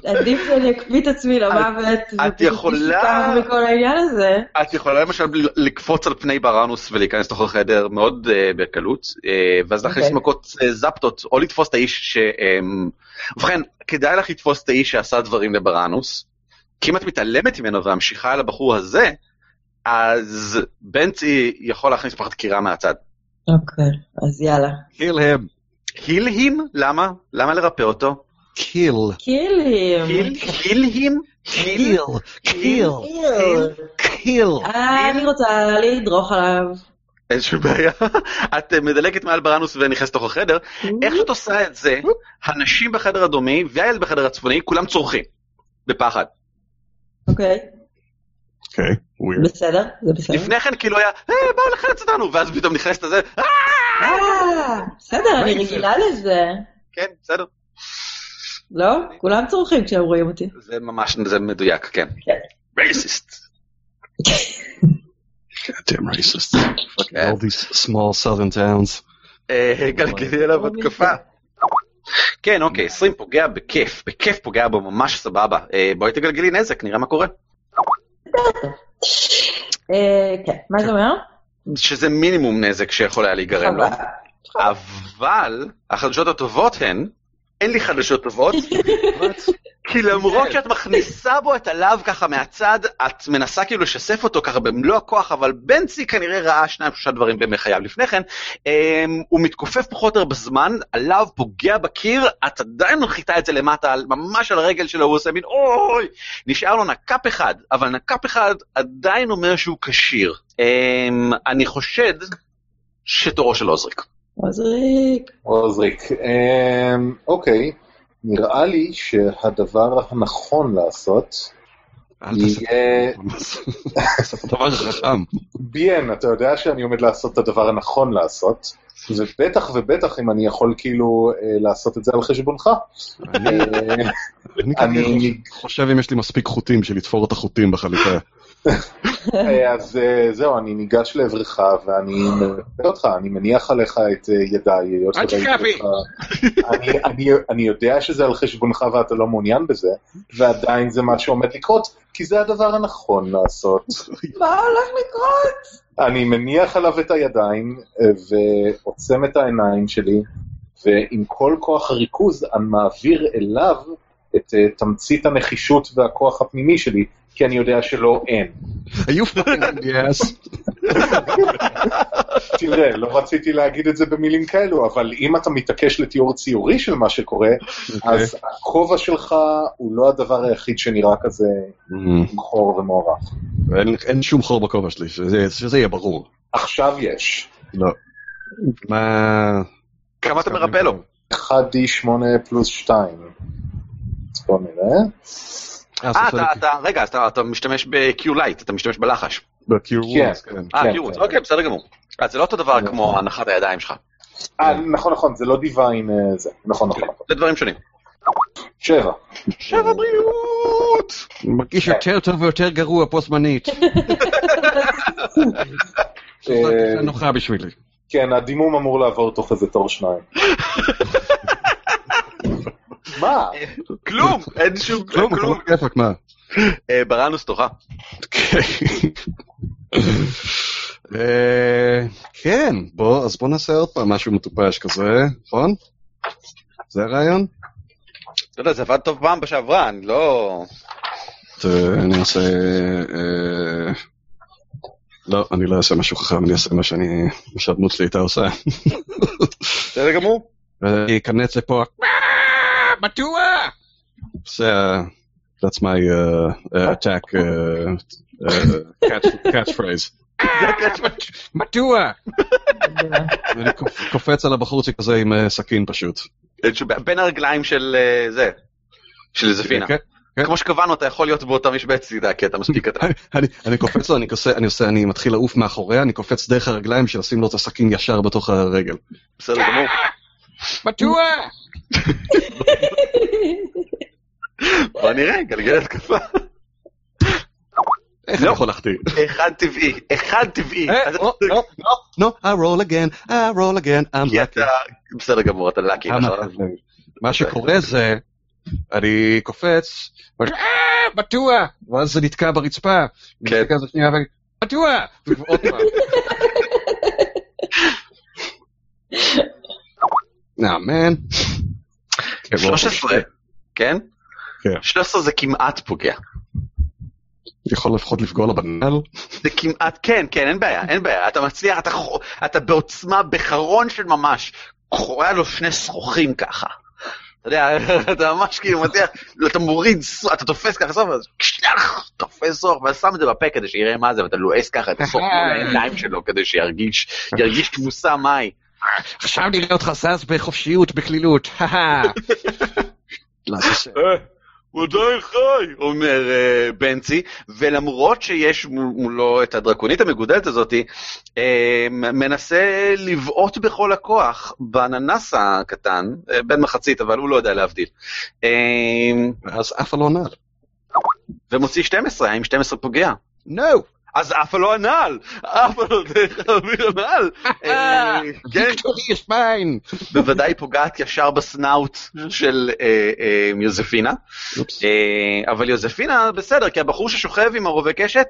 עדיף שאני אקפיא את עצמי למוות, ופשוט יכולה- מכל העניין הזה. את יכולה למשל לקפוץ על פני בראנוס ולהיכנס לתוך החדר מאוד בקלות, ואז להכניס אוקיי. מכות זפטות, או לתפוס את האיש ש... ובכן, כדאי לך לתפוס את האיש שעשה דברים לבראנוס, כי אם את מתעלמת ממנו וממשיכה על הבחור הזה, אז בנצי יכול להכניס פחד קירה מהצד. אוקיי, אז יאללה. kill him. היל הים? למה? למה לרפא אותו? kill. קילים. היל? היל? היל? kill. kill. kill. אה, אני רוצה לדרוך עליו. איזושהי בעיה. את מדלגת מעל בראנוס ונכנסת לתוך החדר, איך שאת עושה את זה, הנשים בחדר הדרומי והילד בחדר הצפוני, כולם צורכים. בפחד. אוקיי, אוקיי, weird. בסדר, זה בסדר. לפני כן כאילו היה, אה, באו לחלץ אותנו, ואז פתאום נכנסת לזה, אה, אה, בסדר, אני Racist. רגילה לזה. כן, בסדר. לא? כולם צורכים כשהם רואים אותי. זה ממש, זה מדויק, כן. כן. רייסיסט. Racist. כן. all these small southern towns. אה, גלגלי עליו התקפה. כן, אוקיי, 20 פוגע בכיף, בכיף פוגע בו ממש סבבה. אה, בואי תגלגלי נזק, נראה מה קורה. אה, כן, מה זה אומר? שזה מינימום נזק שיכול היה להיגרם לו. אבל החדשות הטובות הן, אין לי חדשות טובות, כי למרות שאת מכניסה בו את הלאו ככה מהצד, את מנסה כאילו לשסף אותו ככה במלוא הכוח, אבל בנצי כנראה ראה שניים שלושה דברים בימי חייו לפני כן, אמ, הוא מתכופף פחות או יותר בזמן, הלאו פוגע בקיר, את עדיין מנחיתה את זה למטה, ממש על הרגל שלו, הוא עושה מין אוי, נשאר לו נקאפ אחד, אבל נקאפ אחד עדיין אומר שהוא כשיר. אמ, אני חושד שתורו של עוזריק. עוזריק. עוזריק. אמ, אוקיי, נראה לי שהדבר הנכון לעשות יהיה... את הדבר החכם. ביאן, אתה יודע שאני עומד לעשות את הדבר הנכון לעשות, ובטח ובטח אם אני יכול כאילו אה, לעשות את זה על חשבונך. אני- אה, חושב אם יש לי מספיק חוטים בשביל לתפור את החוטים בחליפה. אז אה, זהו, אני ניגש לעברך ואני מלווה אותך, אני מניח עליך את אה, ידיי, היות אל. אותך. אני- אני- אני יודע שזה על חשבונך ואתה לא מעוניין בזה, ועדיין זה מה שעומד לקרות, כי זה הדבר הנכון לעשות. מה הולך לקרות? אני מניח עליו את הידיים אה, ועוצם את העיניים שלי, ועם כל כוח הריכוז אני מעביר אליו את תמצית הנחישות והכוח הפנימי שלי, כי אני יודע שלא אין. היו פאקינג yes. תראה, לא רציתי להגיד את זה במילים כאלו, אבל אם אתה מתעקש לתיאור ציורי של מה שקורה, אז הכובע שלך הוא לא הדבר היחיד שנראה כזה Mm, חור ומוערך. אין- אין שום חור בכובע שלי, שזה שזה יהיה ברור. עכשיו יש. לא. מה... כמה אתה מרפא לו? 1D8 פלוס 2. אז בוא נראה. אה, אה, אתה, אתה, רגע, אתה, אתה משתמש ב-Q-Light, אתה משתמש בלחש. בקיור כן. כן. אה, כן, Q-Light, כן. אוקיי, בסדר גמור. אז זה לא אותו דבר נכון. כמו הנחת הידיים שלך. אה, נכון, נכון, זה לא דיוויין אה, זה. נכון, נכון, נכון. זה דברים שונים. שבע. שבע בריאות! מרגיש יותר טוב ויותר גרוע בו זמנית. אה, תחושה נוחה בשבילי. כן, הדימום אמור לעבור תוך איזה תור שניים. מה? כלום! אין שום כלום, כלום. כיפק, מה? אה, בראנוס תורך. אה, כן, בוא, אז בוא נעשה עוד פעם משהו מטופש כזה, נכון? זה הרעיון? אתה יודע, זה עבד טוב פעם בשעברה, אני לא... אני אעשה... אה, לא, אני לא אעשה משהו חכם, אני אעשה מה שאני... מה שהדמות שלי הייתה עושה. בסדר גמור. אני אכנס לפה, מדוע? ה... That's my uh, uh, attack uh, uh, catch, catchphrase. מדוע? ואני קופ- קופץ על הבחורצ'יק הזה עם אה, סכין פשוט. בין הרגליים של אה, זה, של זפינה. כן, כן. כמו שקבענו, אתה יכול להיות באותה משבצת כי אתה מספיק קטן. אני, אני קופץ לו, אני עושה, אני עושה, אני מתחיל לעוף מאחוריה, אני קופץ דרך הרגליים בשביל לשים לו את הסכין ישר בתוך הרגל. בסדר גמור. מדוע? בוא נראה, גלגל התקפה. איך. אני יכול להחטיא? אחד טבעי, אחד טבעי. אה, אז- לא, לא, no, I roll again, I roll again, I'm lucky. בסדר גמור, אתה. I'm נכון? lucky. מה שקורה זה, אני קופץ, אה, מדוע? ואז זה נתקע ברצפה. כן. מדוע? ועוד פעם. נה, מן. 13, כן? כן. 13 זה כמעט פוגע. יכול לפחות לפגוע לו בנעל? זה כמעט, כן, כן, אין בעיה, אין בעיה. אתה מצליח, אתה, אתה בעוצמה, בחרון של ממש, קורע לו שני שרוכים ככה. אתה יודע, אתה ממש כאילו מצליח, אתה מוריד, אתה תופס ככה סוף, אז שלח, תופס סוף, ואז שם את זה בפה כדי שיראה מה זה, ואתה לועס ככה את הסוף מול העיניים שלו כדי שירגיש, ירגיש תבוסה מהי. עכשיו נראה אותך זז בחופשיות, בקלילות. הוא עדיין חי, אומר אה, בנצי, ולמרות שיש מול- מולו את הדרקונית המגודלת הזאתי, אה, מנסה לבעוט בכל הכוח באננס הקטן, אה, בן מחצית, אבל הוא לא יודע להבדיל. אה, אז אף לא נעל. ומוציא 12, האם 12 פוגע? נו! אז אף לא הנעל, אף לא דרך האוויר הנעל. אה, כן, ויקטורי יש מיין! בוודאי פוגעת ישר בסנאוט של אה, אה, יוזפינה. אבל יוזפינה בסדר, כי הבחור ששוכב עם הרובה קשת,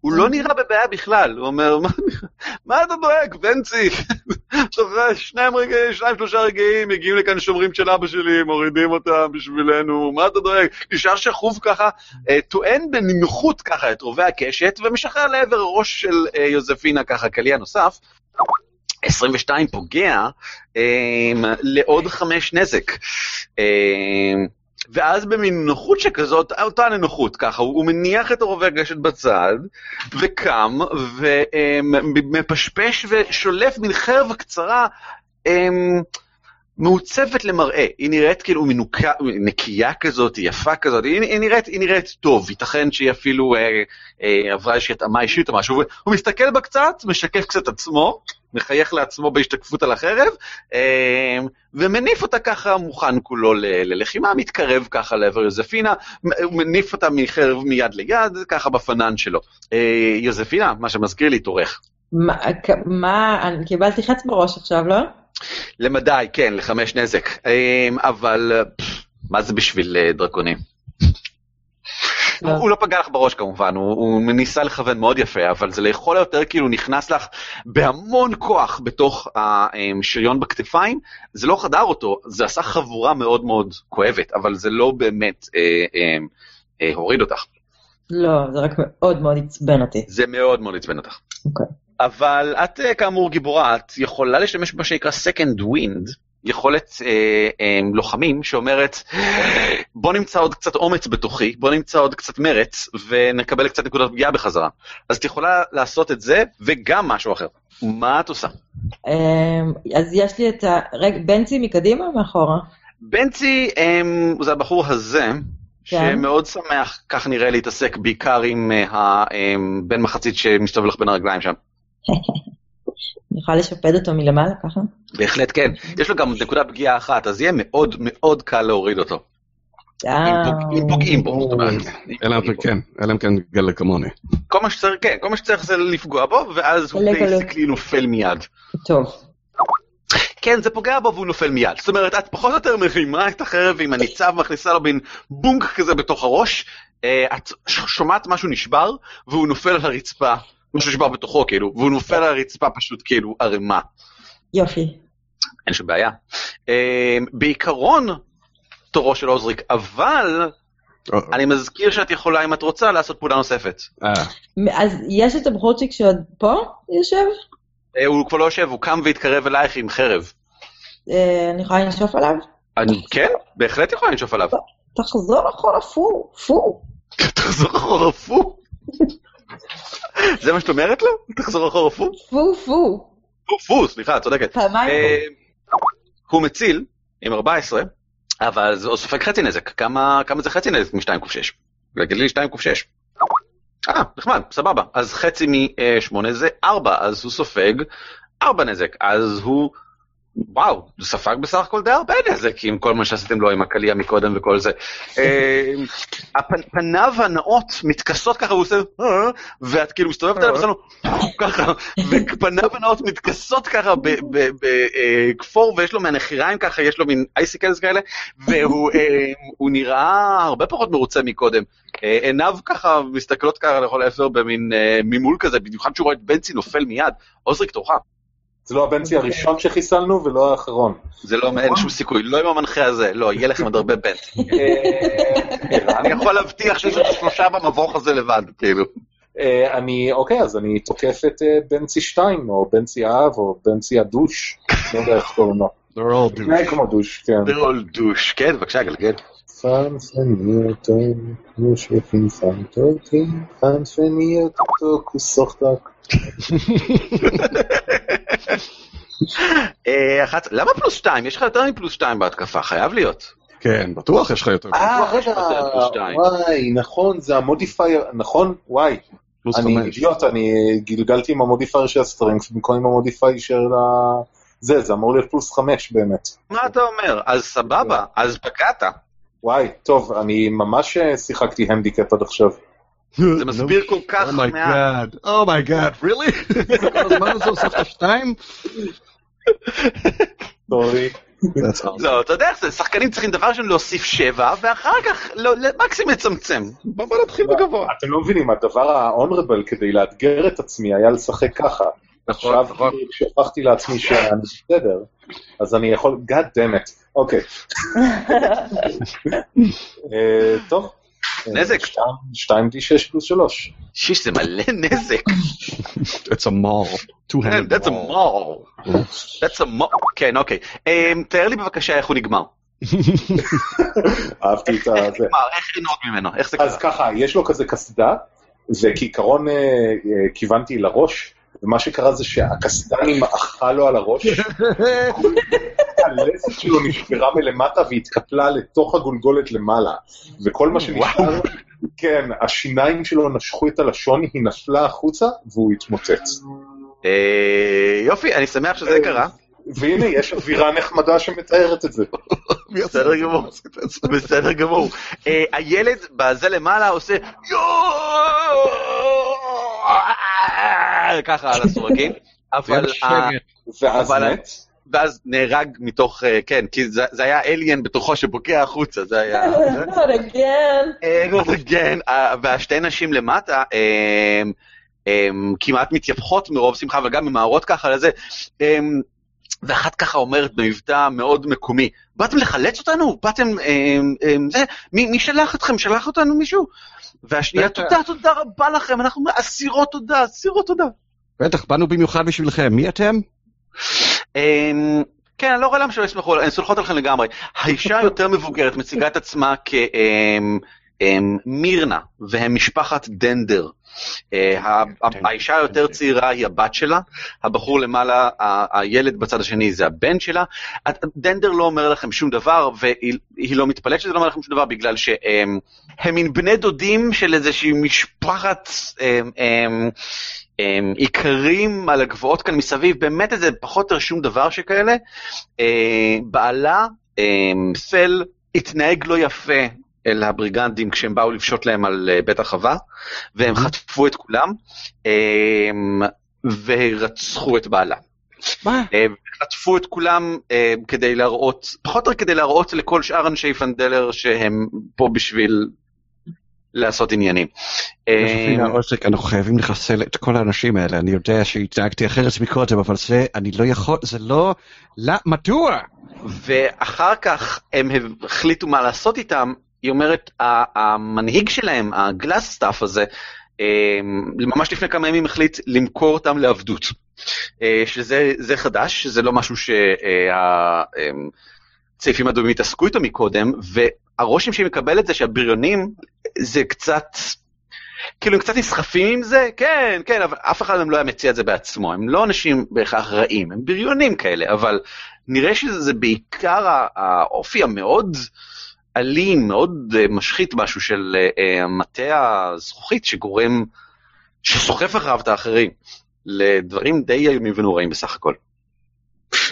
הוא לא נראה בבעיה בכלל. הוא אומר, "מה- מה אתה דואג, בנצי? תוך שניים רגעים, שניים שלושה רגעים, מגיעים לכאן שומרים של אבא שלי, מורידים אותם בשבילנו, מה אתה דואג? נשאר שכוב ככה, אה, טוען בנינוחות ככה את רובה הקשת, ומשחרר לעבר הראש של אה, יוזפינה ככה קליע נוסף. 22 פוגע אה, לעוד חמש נזק. אה, ואז במין נוחות שכזאת, אותה נינוחות ככה, הוא, מניח את הרובה הגשת בצד, וקם, ומפשפש ושולף מין חרב קצרה, אמ, מעוצבת למראה, היא נראית כאילו מנוקה, נקייה כזאת, יפה כזאת, היא, היא, נראית, היא נראית טוב, ייתכן שהיא אפילו אה, אה, עברה איזושהי התאמה אישית או משהו, הוא מסתכל בה קצת, משקף קצת עצמו, מחייך לעצמו בהשתקפות על החרב, אה, ומניף אותה ככה מוכן כולו ללחימה, מתקרב ככה לעבר יוזפינה, הוא מניף אותה מחרב מיד ליד, ככה בפנן שלו. אה, יוזפינה, מה שמזכיר לי, תורך. מה, מה, אני קיבלתי חץ בראש עכשיו, לא? למדי, כן, לחמש נזק. אה, אבל מה זה בשביל אה, דרקונים? לא. הוא לא פגע לך בראש כמובן, הוא, ניסה לכוון מאוד יפה, אבל זה לכל היותר כאילו נכנס לך בהמון כוח בתוך השריון בכתפיים, זה לא חדר אותו, זה עשה חבורה מאוד מאוד כואבת, אבל זה לא באמת אה, אה, אה, הוריד אותך, לא, זה רק מאוד מאוד עצבן אותי. זה מאוד מאוד עצבן אותך. אוקיי. אבל את כאמור גיבורה, את יכולה להשתמש במה שנקרא second wind, יכולת אה, אה, לוחמים שאומרת בוא נמצא עוד קצת אומץ בתוכי, בוא נמצא עוד קצת מרץ ונקבל קצת נקודות פגיעה בחזרה. אז את יכולה לעשות את זה וגם משהו אחר. מה את עושה? אמ, אז יש לי את ה... רגע, בנצי מקדימה או מאחורה? בנצי אה, זה הבחור הזה. כן. שמאוד שמח, כך נראה, להתעסק בעיקר עם אה, הבן מחצית שמסתובב לך בין הרגליים שם. אני יכולה לשפד אותו מלמעלה ככה? בהחלט כן. יש לו גם נקודת פגיעה אחת, אז יהיה מאוד מאוד קל להוריד אותו. אם אה, פוגעים בו, זאת אומרת. אלא אם. כן, אלא אם כן תגלגלי כמוני. כל מה שצריך, כן, כל מה שצריך זה לפגוע בו, ואז הוא. Basically נופל מיד. טוב. כן, זה פוגע בו והוא נופל מיד. זאת אומרת, את פחות או יותר מרימה את החרב עם הניצב, מכניסה לו מין bonk כזה בתוך הראש, אה, את שומעת משהו נשבר, והוא נופל על הרצפה, משהו נשבר בתוכו כאילו, והוא נופל על הרצפה פשוט כאילו ערימה. יופי. אין שום בעיה. אה, בעיקרון, תורו של עוזריק, אבל או, אני מזכיר שאת יכולה, אם את רוצה, לעשות פעולה נוספת. אה, אז יש את הבחורצ'יק שעוד פה יושב? אה, הוא כבר לא יושב, הוא קם והתקרב אלייך עם חרב. אה, אני יכולה לנשוף עליו? אני, כן, בהחלט יכולה לנשוף עליו. תחזור אחורה, פו, פו. תחזור אחורה פו. זה מה שאת אומרת לו? תחזור אחורה פו? פו, פו. פו, פו, סליחה, את צודקת. פעמיים אה, הוא מציל עם 14, אבל זה סופג חצי נזק. כמה זה חצי נזק מ-2 ק"ש? להגיד לי 2 ק"ש. אה, נחמד, סבבה. אז חצי מ-8 זה 4, אז הוא סופג 4 נזק. אז הוא... וואו, ספג בסך הכל די הרבה נזק עם כל מה שעשיתם לו עם הקליע מקודם וכל זה. אה, הפנ- פניו הנאות מתכסות ככה, הוא עושה, "אה", ואת כאילו מסתובבת עליו, ועושה לו ככה, ופניו הנאות מתכסות ככה בכפור, ויש לו מהנחיריים ככה, יש לו מין אייסיקלס כאלה, והוא אה, הוא נראה הרבה פחות מרוצה מקודם. אה, עיניו ככה מסתכלות ככה לכל עבר במין אה, ממול כזה, במיוחד שהוא רואה את בנצי נופל מיד. עוזריק תורך. זה לא הבנצי הראשון שחיסלנו ולא האחרון. זה לא, אין שום סיכוי, לא עם המנחה הזה, לא, יהיה לכם עוד הרבה בנצי. אני יכול להבטיח שיש עוד שלושה במבוך הזה לבד, כאילו. אה, אני, אוקיי, אז אני תוקף את אה, בנצי 2, או בנצי האב, או בנצי הדוש, לא יודע איך קוראים לו. they're all douche. נראה כמו דוש, כן. דרול דוש, כן, בבקשה, גלגל. אותו, יושבים פנטוטי, פנפני אותו, כוס אוכתק. אה, אחת, למה פלוס שתיים? יש לך יותר מפלוס שתיים בהתקפה, חייב להיות. כן, בטוח יש לך יותר. אה, בטוח יש רגע, לך יותר פלוס שתיים. וואי, נכון, זה ה modifier, נכון, וואי. פלוס אני. אידיוט, אני גלגלתי עם ה modifier של ה Strength במקום עם ה modifier של ה... זה, זה אמור להיות פלוס חמש באמת. מה אתה אומר? אז סבבה, אז פגעת. וואי, טוב, אני ממש אה, שיחקתי הנדיקאפ עד עכשיו. זה מסביר כל כך Oh מעט. god, oh my god, really? כל הזמן הזה הוספת שתיים? לא, אתה יודע איך זה, שחקנים צריכים דבר ראשון להוסיף שבע, ואחר כך לא- מקסימום לצמצם. בוא נתחיל בגבוה. אתם לא מבינים, הדבר ה-honorable כדי לאתגר את עצמי היה לשחק ככה. נכון, עכשיו נכון. שהוכחתי לעצמי שאני בסדר, אז אני יכול, God damn it. אוקיי. אה, טוב. נזק. 2d6 פלוס 3. שיש, זה מלא נזק. It's a maul. Two-handed That's a maul. mall. That's a mall. כן, אוקיי. אמ, תאר לי בבקשה איך הוא נגמר. אהבתי את ה... איך זה. נגמר, איך לנהוג ממנו, איך זה אז קרה. ככה, יש לו כזה קסדה, וכעיקרון אה, אה, כיוונתי לראש, ומה שקרה זה שהקסדה נמעכה לו על הראש, הלסת שלו נשברה מלמטה והתקפלה לתוך הגולגולת למעלה. וכל מה שנשאר, כן, השיניים שלו נשכו את הלשון, היא נפלה החוצה והוא התמוצץ. אה, יופי, אני שמח שזה קרה. והנה, יש אווירה נחמדה שמתארת את זה. בסדר גמור, בסדר גמור. אה, הילד בזה למעלה עושה יואו, ככה על הסורגים, אבל... ואז אבל- מת. ואז נהרג מתוך, אה, כן, כי זה זה היה אליאן בתוכו שבוקע החוצה, זה היה... Not again. אה, not again, אה, והשתי נשים למטה, אה, כמעט מתייפחות מרוב שמחה, אבל גם ממהרות ככה לזה. ואחת ככה אומרת במבטא מאוד מקומי, באתם לחלץ אותנו? באתם, אה, אה, זה, מי, מי שלח אתכם? שלח אותנו מישהו? והשנייה. תודה, תודה רבה לכם, אנחנו אסירות תודה, אסירות תודה. בטח, באנו במיוחד בשבילכם. מי אתם? אמ, כן, אני לא רואה למה שלא יסמכו, הן סולחות עליכם לגמרי. האישה היותר מבוגרת מציגה את עצמה כמירנה, והם משפחת דנדר. אה, ה- ה- האישה היותר צעירה היא הבת שלה, הבחור למעלה, הילד בצד השני זה הבן שלה. דנדר לא אומר לכם שום דבר, והיא היא לא מתפלאת שזה לא אומר לכם שום דבר, בגלל שהם הם מין בני דודים של איזושהי משפחת אמ, אמ, אמ, איכרים על הגבעות כאן מסביב, באמת איזה פחות או שום דבר שכאלה. אה, בעלה, אמ, פל, התנהג לא יפה אל הבריגנדים כשהם באו לפשוט להם על אה, בית החווה, והם חטפו את כולם, אמ, ורצחו את בעלה. מה? אה, חטפו את כולם אה, כדי להראות, פחות או כדי להראות לכל שאר אנשי פנדלר שהם פה בשביל לעשות עניינים. העושק, אנחנו חייבים לחסל את כל האנשים האלה. אני יודע שהתנהגתי אחרת מקודם, אבל זה, אני לא יכול, זה לא... לא, מדוע? ואחר כך הם החליטו מה לעשות איתם, היא אומרת, המנהיג שלהם, הגלאסטאף הזה, אה, ממש לפני כמה ימים החליט למכור אותם לעבדות. אה, שזה זה חדש, זה לא משהו שהצעיפים האדומים התעסקו איתו מקודם, והרושם שהיא מקבלת זה שהבריונים זה קצת, כאילו הם קצת נסחפים עם זה, כן, כן, אבל אף אחד מהם לא היה מציע את זה בעצמו, הם לא אנשים בהכרח רעים, הם בריונים כאלה, אבל נראה שזה בעיקר האופי המאוד אלים, מאוד אה, משחית משהו של אה, אה, מטה הזכוכית שגורם, שסוחף אחריו את האחרים, לדברים די איומים ונוראים בסך הכל.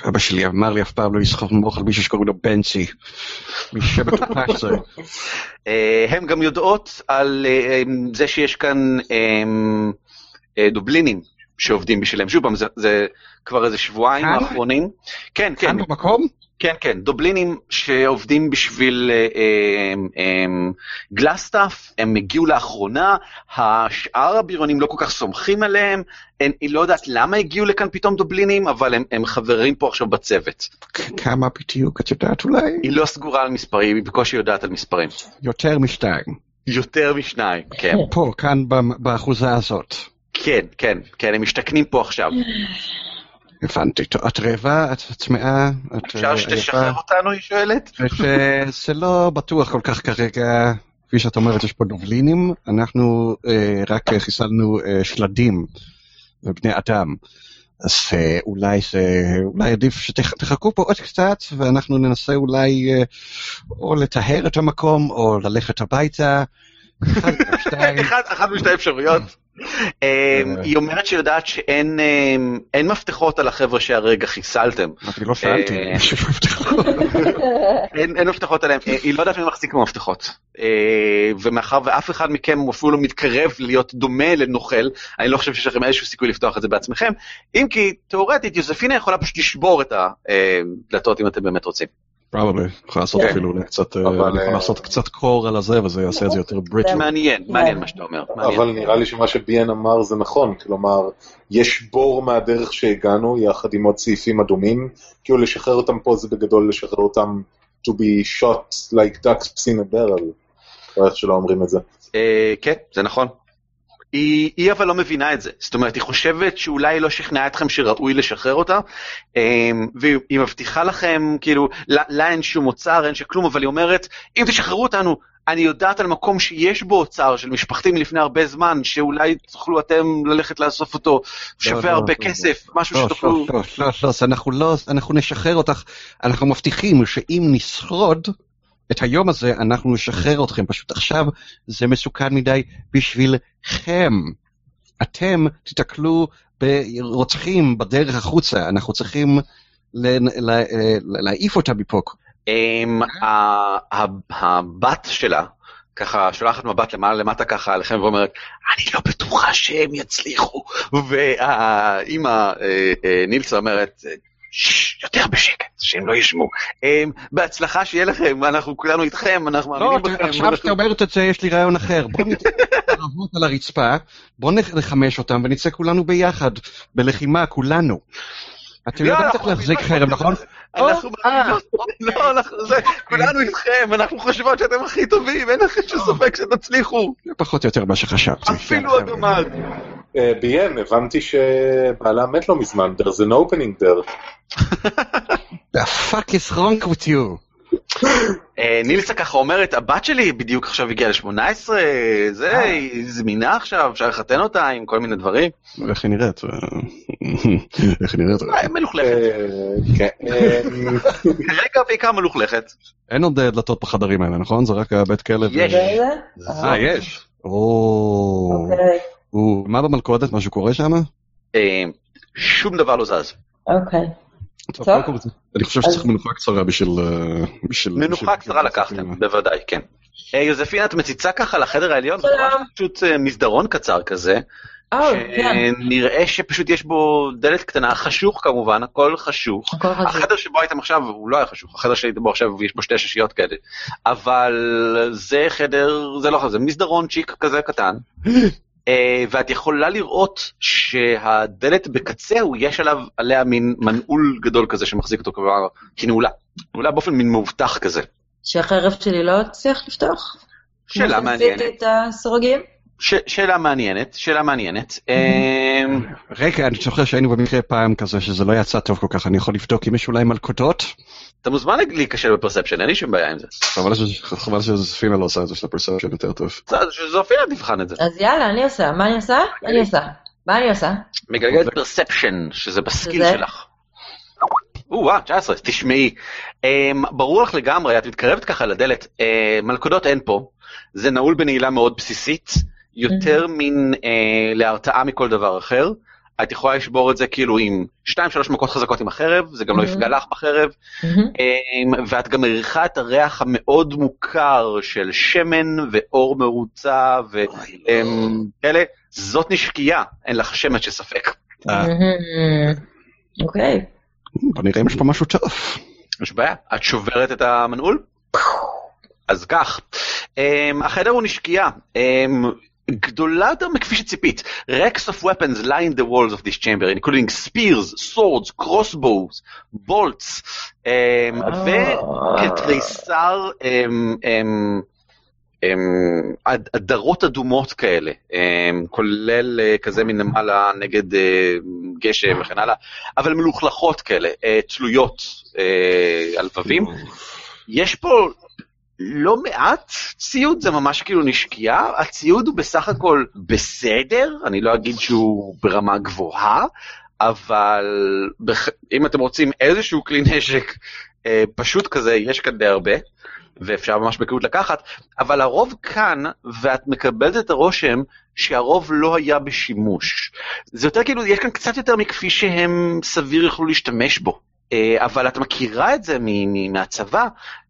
אבא שלי אמר לי אף פעם לא לסחוב מוח על מישהו שקוראים לו בנצי. הן גם יודעות על זה שיש כאן דובלינים שעובדים בשבילם. שוב פעם, זה, כבר איזה שבועיים? האחרונים. כן, כן, כאן במקום? כן, כן, דובלינים שעובדים בשביל אה, אה, גלסטאף, הם הגיעו לאחרונה, השאר הבריונים לא כל כך סומכים עליהם, אין, היא לא יודעת למה הגיעו לכאן פתאום דובלינים, אבל הם, הם חברים פה עכשיו בצוות. כמה בדיוק את יודעת אולי? היא לא סגורה על מספרים, היא בקושי יודעת על מספרים. יותר משתיים. יותר משניים, כן. פה, כאן באחוזה הזאת. כן, כן, כן, הם משתכנים פה עכשיו. הבנתי. את רעבה? את צמאה? את אפשר אה, שתשחרר? אותנו, היא שואלת? שזה לא בטוח כל כך כרגע, כפי שאת אומרת, יש פה דובלינים, אנחנו אה, רק חיסלנו אה, שלדים ובני אדם. אז אה, אולי זה, אולי עדיף שתחכו פה עוד קצת, ואנחנו ננסה אולי אה, או לטהר את המקום, או ללכת הביתה. אחד, אחת משתי אפשרויות. אמ, היא אומרת שיודעת שאין אמ, מפתחות על החבר'ה שהרגע חיסלתם. אמרתי, לא שאלתי, אה, יש הבטחות. אין מפתחות עליהם, אה, היא לא יודעת מי מחזיק במפתחות. אה, ומאחר ואף אחד מכם אפילו לא מתקרב להיות דומה לנוכל, אני לא חושב שיש לכם איזשהו סיכוי לפתוח את זה בעצמכם, אם כי תאורטית יוספינה יכולה פשוט לשבור את הדלתות אם אתם באמת רוצים. פרובלי, יכול לעשות כן. אפילו אולי קצת, אה, יכול אה, לעשות קצת קור על הזה, וזה יעשה את זה יותר בריטל. מעניין, מעניין מה שאתה אומר. אבל נראה לי שמה שביאן אמר זה נכון, כלומר, יש בור מהדרך שהגענו יחד עם עוד סעיפים אדומים, כאילו לשחרר אותם פה זה בגדול לשחרר אותם to be shot like ducks in a barrel, או איך שלא אומרים את זה. אה, כן, זה נכון. היא, היא אבל לא מבינה את זה, זאת אומרת, היא חושבת שאולי היא לא שכנעה אתכם שראוי לשחרר אותה, אה, והיא היא מבטיחה לכם, כאילו, לה, לה אין שום מוצר, אין שכלום, אבל היא אומרת, אם תשחררו אותנו, אני יודעת על מקום שיש בו אוצר של משפחתי מלפני הרבה זמן, שאולי תוכלו אתם ללכת לאסוף אותו, שווה לא, הרבה לא, כסף, משהו לא, שתוכלו... לא, לא, לא, לא, אנחנו לא, אנחנו נשחרר אותך, אנחנו מבטיחים שאם נשרוד את היום הזה, אנחנו נשחרר אתכם, פשוט עכשיו זה מסוכן מדי בשבילכם. אתם תיתקלו ברוצחים בדרך החוצה, אנחנו צריכים להעיף אותה מפה. אמ, הבת שלה, ככה שולחת מבט למעלה למטה ככה עליכם ואומרת, אני לא בטוחה שהם יצליחו. והאימא אה, אה, נילסה אומרת, "ששש, יותר בשקט, שהם לא ישמעו. אמ, בהצלחה שיהיה לכם, אנחנו כולנו איתכם, אנחנו לא, מאמינים בכם. עכשיו שאתה אומרת את זה, יש לי רעיון אחר. בוא נצא ערבות על הרצפה, בוא נח- נחמש אותם ונצא כולנו ביחד, בלחימה, כולנו. אתם לא, יודעים איך להחזיק בכם. נכון? אנחנו אה. לא, כולנו איתכם, אנחנו חושבות שאתם הכי טובים, אין לכם שום ספק שתצליחו. פחות או יותר מה שחשבתי. אפילו הגמד. אה, ביאן, הבנתי שבעלה מת לא מזמן, there's an opening there. The fuck is wrong with you? אה, נילסה ככה אומרת, הבת שלי בדיוק עכשיו הגיעה ל-18, זה, היא זמינה עכשיו, אפשר לחתן אותה עם כל מיני דברים. איך היא נראית? איך היא נראית? אה, מלוכלכת. אה, כן, אה, כרגע בעיקר מלוכלכת. אין עוד אה, דלתות בחדרים האלה, נכון? זה רק הבית כלב. יש. זה? אה, יש. או... או, מה במלכודת? משהו קורה שם? אה, שום דבר לא זז. אוקיי. טוב, אני חושב שצריך מנוחה קצרה בשביל... אה, בשביל- מנוחה קצרה לקחתם, בוודאי, כן. אה, יוזפינה, את מציצה ככה לחדר העליון, זה פשוט מסדרון קצר כזה, כן, שנראה שפשוט יש בו דלת קטנה, חשוך כמובן, הכל חשוך. החדר שבו הייתם עכשיו הוא לא היה חשוך, החדר שהייתם בו עכשיו יש בו שתי שישיות כאלה, אבל זה חדר, זה לא חדר, זה מסדרון צ'יק כזה קטן, ואת יכולה לראות שהדלת בקצהו יש עליו, עליה מין מנעול גדול כזה שמחזיק אותו כבר כנעולה, נעולה באופן מין מאובטח כזה. שהחרב שלי לא תצליח לפתוח? שאלה מעניינת, את הסורגים? ש- שאלה מעניינת, שאלה מעניינת. אמ, רגע, אני זוכר שהיינו במקרה פעם כזה שזה לא יצא טוב כל כך, אני יכול לבדוק אם יש אולי מלכודות? אתה מוזמן להיכשל בפרספשן, אין לי שום בעיה עם זה. חבל ש- חבל שזפינה לא עושה את זה של הפרספשן יותר טוב. שזופינה תבחן את זה. אז יאללה, אני עושה. מה אני עושה? אני עושה. מה אני עושה? מגלגלת פרספשן, שזה בסקיל? שלך. או-אה, 19, תשמעי. אמ, ברור לך לגמרי, את מתקרבת ככה לדלת, אה, מלכודות אין פה, זה נעול בנעילה מאוד בסיסית, יותר מין אה, להרתעה מכל דבר אחר. את יכולה לשבור את זה כאילו עם 2-3 מכות חזקות עם החרב, זה גם לא Mhm. יפגע לך בחרב. אמ, ואת גם מריחה את הריח המאוד מוכר של שמן ואור מרוצה וכאלה, זאת נשקייה, אין לך שמץ של ספק. אה. אוקיי. בוא נראה אם יש פה משהו טוב. יש בעיה, את שוברת את המנעול? אז כך, um, החדר הוא נשקייה, um, גדולה יותר מכפי שציפית. Rex of weapons line the walls of this chamber, including spears, swords, crossbows, bolts, um, וכתריסר um, um, um, עדרות אדומות כאלה, um, כולל uh, כזה מלמעלה נגד uh, גשם וכן הלאה, אבל מלוכלכות כאלה, uh, תלויות uh, על ובבים. יש פה לא מעט ציוד, זה ממש כאילו נשקייה, הציוד הוא בסך הכל בסדר, אני לא אגיד שהוא ברמה גבוהה, אבל בח... אם אתם רוצים איזשהו כלי נשק אה, פשוט כזה, יש כאן די הרבה, ואפשר ממש בקלות לקחת, אבל הרוב כאן, ואת מקבלת את הרושם שהרוב לא היה בשימוש. זה יותר כאילו, יש כאן קצת יותר מכפי שהם סביר יוכלו להשתמש בו. אה, אבל את מכירה את זה מ- מ- מהצבא,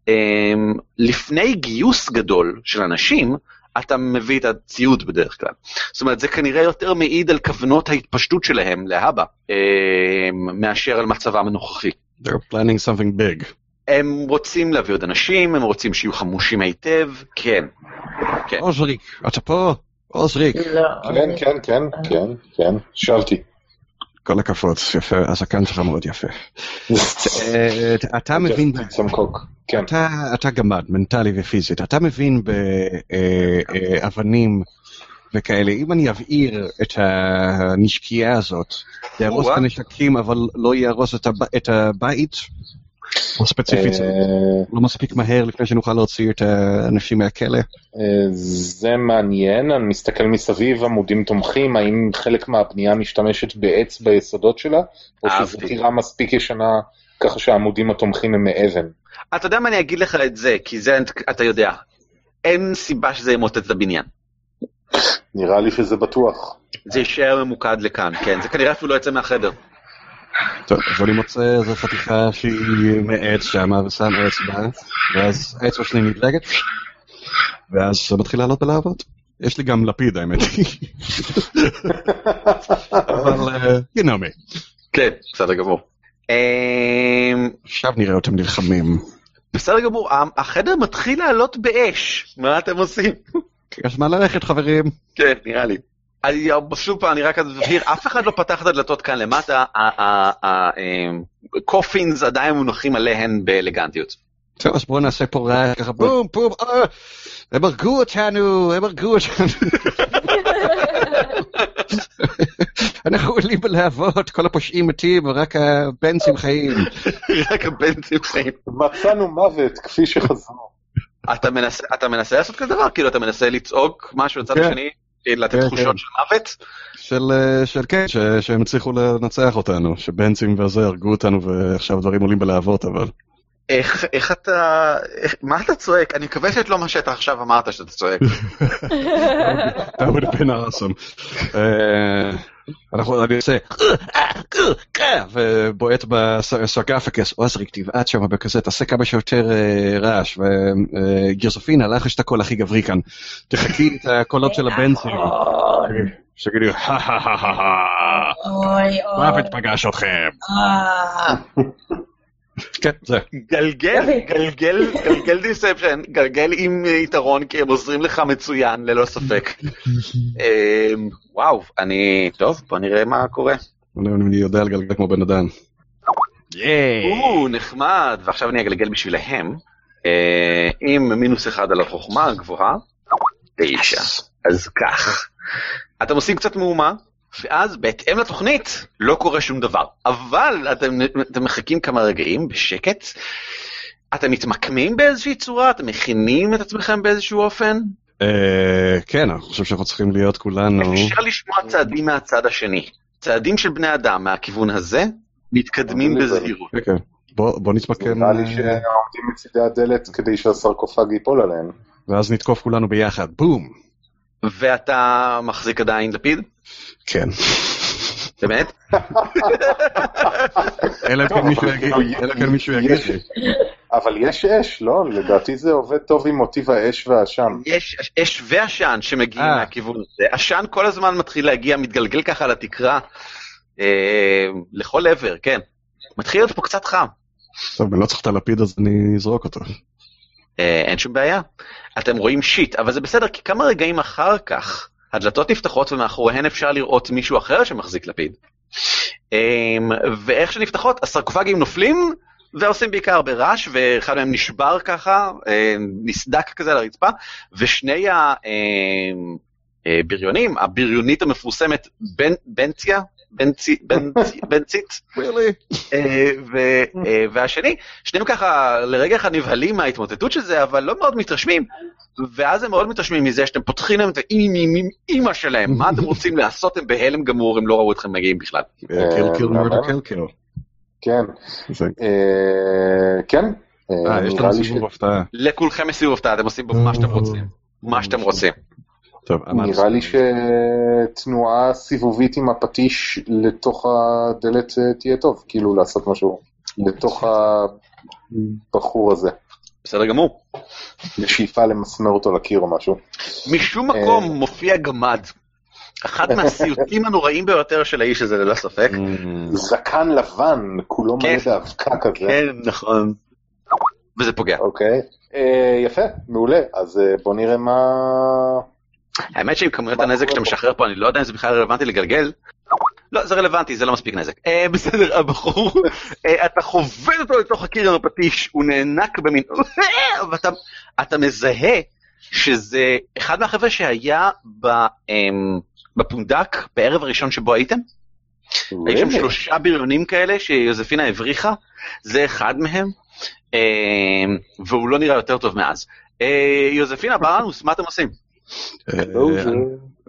אה, לפני גיוס גדול של אנשים, אתה מביא את הציוד בדרך כלל. זאת אומרת, זה כנראה יותר מעיד על כוונות ההתפשטות שלהם להבא, אה, מאשר על מצבם הנוכחי. They're planning something big. הם רוצים להביא עוד אנשים, הם רוצים שיהיו חמושים היטב, כן. כן. עוזריק, אתה פה? עוזריק. לא. כן, כן, כן, כן, כן, שאלתי. כל הכבוד, יפה, הזקן שלך מאוד יפה. אה, אתה מבין, שם קוק. כן. אתה, אתה גמד, מנטלי ופיזית, אתה מבין באבנים וכאלה, אם אני אבעיר את הנשקייה הזאת, יהרוס את. הנשקים אבל לא יהרוס את הבית, או ספציפית, זה אה, לא מספיק מהר לפני שנוכל להוציא את האנשים מהכלא. אה, זה מעניין, אני מסתכל מסביב, עמודים תומכים, האם חלק מהבנייה משתמשת בעץ ביסודות שלה, או שזו. טירה מספיק ישנה ככה שהעמודים התומכים הם מאבן. אתה יודע מה אני אגיד לך את זה, כי זה אתה יודע. אין סיבה שזה ימוטט את הבניין. נראה לי שזה בטוח. זה יישאר ממוקד לכאן, כן. זה כנראה אפילו לא יצא מהחדר. טוב, אז אני מוצא איזה חתיכה שהיא מעץ שמה ושם אצבע, ואז האצבע שלי נדלגת, ואז זה מתחיל לעלות בלהבות. יש לי גם לפיד האמת. אבל, אה, you know me. כן, בסדר גמור. אמ, עכשיו נראה אותם נלחמים. בסדר גמור, החדר מתחיל לעלות באש. מה אתם עושים? יש מה ללכת חברים. כן, נראה לי. אני, שוב פעם, אני רק מבהיר, אף אחד לא פתח את הדלתות כאן למטה, הקופינס עדיין מונחים עליהן באלגנטיות. טוב, אז בואו נעשה פה רעש ככה בום בום, אה, הם הרגו אותנו, הם הרגו אותנו. אנחנו עולים בלהבות, כל הפושעים מתים ורק הבנצים חיים. רק הבנצים חיים. מצאנו מוות כפי שחזרו. אתה מנסה, אתה מנסה לעשות כזה דבר? כאילו אתה מנסה לצעוק משהו לצד כן. השני? לתת כן, תחושות כן. של מוות? של, אה, של כן, ש, שהם הצליחו לנצח אותנו, שבנצים וזה הרגו אותנו ועכשיו דברים עולים בלהבות, אבל... איך, איך אתה, איך, מה אתה צועק? אני מקווה שאת לא מה שאתה עכשיו אמרת שאתה צועק. That would have been awesome. אה, אנחנו, אני עושה, ובועט בסרגפקס, עוזרי, תבעט שם בכזה, תעשה כמה שיותר אה, רעש, וגירסופינה, לך יש את הקול הכי גברי כאן, תחכי את הקולות של הבנצים, שגידו, אוי מוות פגש אתכם. כן, זה. גלגל. גלגל, גלגל דיספשן, גלגל עם יתרון, כי הם עוזרים לך מצוין, ללא ספק. אמ, וואו, אני, טוב, בוא נראה מה קורה. אני יודע לגלגל כמו בן אדם. או, נחמד, ועכשיו אני אגלגל בשבילהם, אה, עם מינוס אחד על החוכמה הגבוהה, תשע. אז כך. אתם עושים קצת מהומה, ואז בהתאם לתוכנית לא קורה שום דבר. אבל אתם, אתם מחכים כמה רגעים בשקט, אתם מתמקמים באיזושהי צורה, אתם מכינים את עצמכם באיזשהו אופן, אה, כן, אני חושב שאנחנו צריכים להיות כולנו... אפשר לשמוע צעדים מהצד השני. צעדים של בני אדם מהכיוון הזה, מתקדמים אבל- בזהירות. כן, כן. בוא בוא נתמקם, נראה לי שעומדים מצידי הדלת כדי שהסרקופג ייפול עליהם. ואז נתקוף כולנו ביחד, בום. ואתה מחזיק עדיין לפיד? כן. באמת? אלא אם כן מישהו יגיד, אלא אם כן מישהו יגיד לי. אבל יש אש, לא? לדעתי זה עובד טוב עם מוטיב האש והעשן. יש אש ועשן שמגיעים אה. מהכיוון הזה. עשן כל הזמן מתחיל להגיע, מתגלגל ככה לתקרה, אה, לכל עבר, כן. מתחיל להיות פה קצת חם. טוב, אני לא צריך את הלפיד אז אני אזרוק אותו. אה, אין שום בעיה. אתם רואים שיט, אבל זה בסדר, כי כמה רגעים אחר כך, הדלתות נפתחות ומאחוריהן אפשר לראות מישהו אחר שמחזיק לפיד. אה, ואיך שנפתחות, הסרקופגים נופלים, ועושים בעיקר הרבה רעש, ואחד מהם נשבר ככה, אה, נסדק כזה על הרצפה, ושני הבריונים, הבריונית המפורסמת, בנציה, בנצי, בנצי, בנצית, אה, ו- אה, והשני, שניהם ככה לרגע אחד נבהלים מההתמוטטות של זה, אבל לא מאוד מתרשמים, ואז הם מאוד מתרשמים מזה שאתם פותחים להם את האימא שלהם, מה אתם רוצים לעשות, הם בהלם גמור, הם לא ראו אתכם מגיעים בכלל. קיל קיל מהמם. קיל קיל. כן. אה, כן. אה, אה, יש נראה לנו סיבוב הפתעה. לכולכם יש סיבוב הפתעה, אתם עושים בו מה שאתם רוצים. מה שאתם רוצים. טוב. נראה לי שתנועה סיבובית עם הפטיש לתוך הדלת אה, תהיה טוב, כאילו לעשות משהו לתוך הבחור הזה. בסדר גמור. בשאיפה למסמר אותו לקיר או משהו. משום אה. מקום מופיע גמד. אחד מהסיוטים הנוראים ביותר של האיש הזה, ללא ספק. Mm, זקן לבן, כולו כן. מלא באבקה כזה. כן, נכון. וזה פוגע. אוקיי. אה, יפה, מעולה. אז בוא נראה מה... האמת שעם כמויות הנזק שאתה? משחרר פה, אני לא יודע אם זה בכלל רלוונטי לגלגל. לא, זה רלוונטי, זה לא מספיק נזק. אה, בסדר, הבחור, אה, אתה חובד אותו לתוך הקיר עם הפטיש, הוא נאנק במין... ואתה אתה מזהה שזה אחד מהחבר'ה שהיה אמ, בפונדק בערב הראשון שבו הייתם, היו שם? שלושה בריונים כאלה שיוזפינה הבריחה, זה אחד מהם, אה, והוא לא נראה יותר טוב מאז. אה, יוזפינה ברנוס, מה אתם עושים? אה,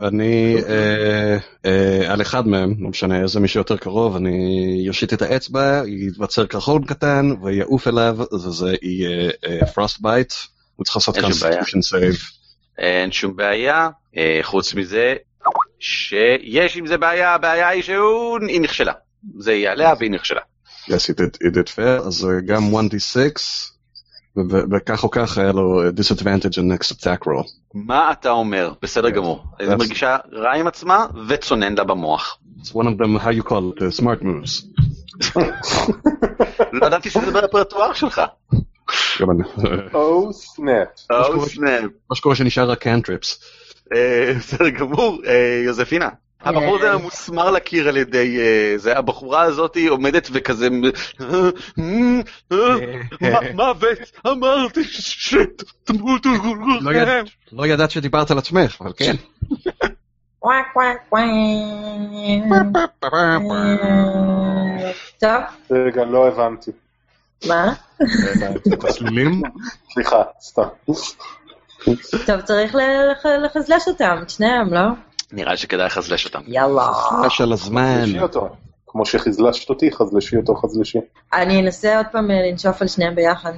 אני אה, אה, על אחד מהם, לא משנה איזה מישהו יותר קרוב, אני יושיט את האצבע, ייווצר קרחון קטן ויעוף אליו, וזה יהיה Frostbite. הוא צריך לעשות. Constitution save. אין שום בעיה, חוץ מזה שיש עם זה בעיה, הבעיה היא שהוא, היא נכשלה. זה יהיה עליה והיא נכשלה. Yes, he did, he did fail, אז גם 1d6, ו- ו- וכך או כך היה לו אה, disadvantage in next attack roll. מה אתה אומר? בסדר גמור. היא מרגישה רע עם עצמה וצונן לה במוח. It's one of them, how you call it, uh, smart moves. לא ידעתי שזה ברפרטואר שלך. גם אני- Oh snap. או סנאפ. מה שקורה שנשאר רק cantrips. אה, בסדר גמור, אה, יוזפינה. הבחור הזה כן. מוסמר לקיר על ידי אה, זה, הבחורה הזאת עומדת וכזה, אה, מוות, אמרתי שתמותו לא יד- לא ידעת שדיברת על עצמך, אבל כן. טוב, רגע, לא הבנתי. מה? את הצלילים? סליחה, סתם. טוב, צריך לחזלש אותם, את שניהם, לא? נראה לי שכדאי לחזלש אותם. יאללה. ממש על הזמן. חזלשי אותו. כמו שחזלשת אותי, חזלשי אותו, חזלשי. אני אנסה עוד פעם אה, לנשוף על שניהם ביחד.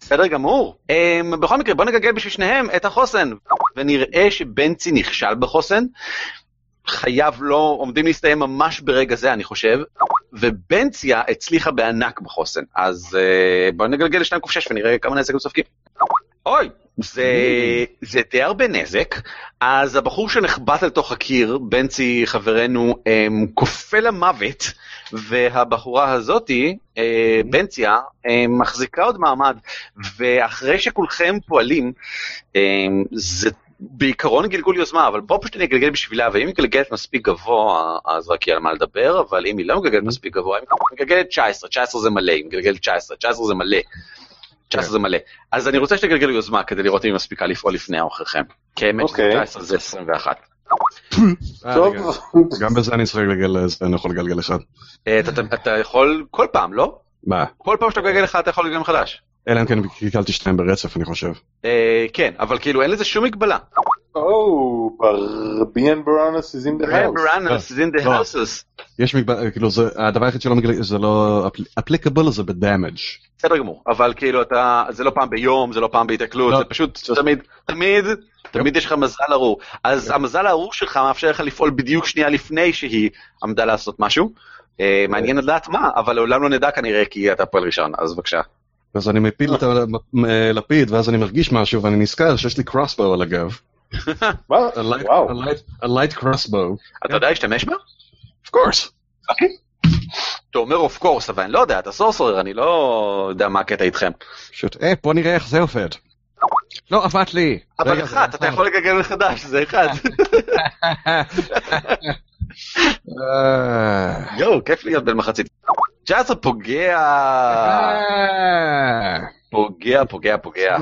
בסדר גמור. Um, בכל מקרה, בוא נגגל בשביל שניהם את החוסן, ונראה שבנצי נכשל בחוסן. חייו לא עומדים להסתיים ממש ברגע זה, אני חושב, ובנציה הצליחה בענק בחוסן. אז uh, בוא נגלגל לשניים ק"ש ונראה כמה נזק הם סופגים. אוי, זה, זה די הרבה נזק. אז הבחור שנחבט אל תוך הקיר, בנצי חברנו, um, כופה למוות, והבחורה הזאתי, אה, בנציה, אה, מחזיקה עוד מעמד, ואחרי שכולכם פועלים, אה, זה בעיקרון גלגול יוזמה, אבל בוא פשוט אני אגלגל בשבילה, ואם היא מגלגלת מספיק גבוה, אז רק יהיה על מה לדבר, אבל אם היא לא מגלגלת מספיק גבוה, היא מגלגלת 19, 19 זה מלא, היא מגלגלת 19, 19 זה מלא. 19 זה מלא. אז אני רוצה שתגלגל יוזמה כדי לראות אם היא מספיקה לפעול לפני או אחריכם. כי האמת שזה אוקיי. 19 זה 21. אה, טוב, גם בזה אני צריך לגלגל, זה אני יכול לגלגל אחד. אה, אתה- יכול כל פעם, לא? מה? כל פעם שאתה מגלגל אחד אתה יכול לגלגל מחדש. אלא אם כן קלקלתי שתיים ברצף, אני חושב. אה, כן, אבל כאילו אין לזה שום מגבלה. ברביאן בראנוס is in the house. Baranas is in the לא. houses. יש מגבל, כאילו, זה, הדבר היחיד שלא מגלגל, זה לא, אפליקבל זה בדאמג'. בסדר גמור, אבל כאילו אתה, זה לא פעם ביום, זה לא פעם בהיתקלות, לא. זה פשוט תמיד, תמיד, תמיד יש לך מזל ארור. אז המזל הארור שלך מאפשר לך לפעול בדיוק שנייה לפני שהיא עמדה לעשות משהו. אה, מעניין לדעת מה, אבל לעולם לא נדע כנראה כי אתה פועל ראשון, אז בבקשה. אז אני מפיל את הלפיד, ואז אני מרגיש משהו, ואני נזכר שיש לי קרוסבו על הגב. מה? A light, וואו. a light, a light crossbow. אתה יודע להשתמש בה? Of course. אתה אומר אוף קורס, אבל אני לא יודע, אתה סורסורר, אני לא יודע מה הקטע איתכם. פשוט, אה, בוא נראה איך זה עובד. לא עבד לי. אבל זה אתה יכול לגלגל מחדש, זה אחד. אה, יואו, כיף להיות בן מחצית. פוגע, אה, פוגע, פוגע, פוגע.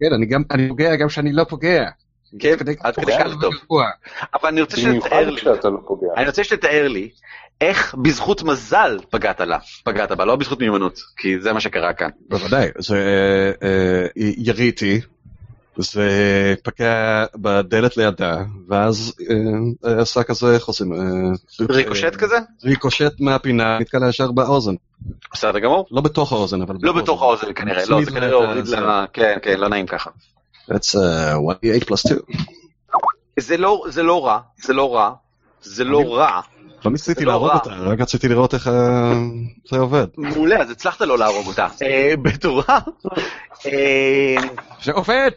כן, אני גם, אני פוגע גם כשאני לא פוגע. כן, עד כדי- כך טוב. אבל אני רוצה שתתאר לי, לא. אני רוצה שתתאר לי איך בזכות מזל פגעת לה, פגעת בה, לא בזכות מיומנות, כי זה מה שקרה כאן. בוודאי, זה אה, אה, יריתי, זה פגע בדלת לידה, ואז אה, אה, עשה כזה חוסם. אה, ריקושט כזה? ריקושט מהפינה, נתקע לה ישר באוזן. בסדר גמור. לא בתוך האוזן, אבל לא בתוך האוזן כנראה, לא, זה כנראה הוריד לה, כן, כן, לא נעים ככה. That's uh, 1d8 plus 2. זה לא, זה לא רע, זה לא רע, זה לא רע. לא ניסיתי לא להרוג. אותה, רק רציתי לראות איך אה, זה עובד. מעולה, אז הצלחת לא להרוג אותה. אה, בתורה, אה, זה עובד!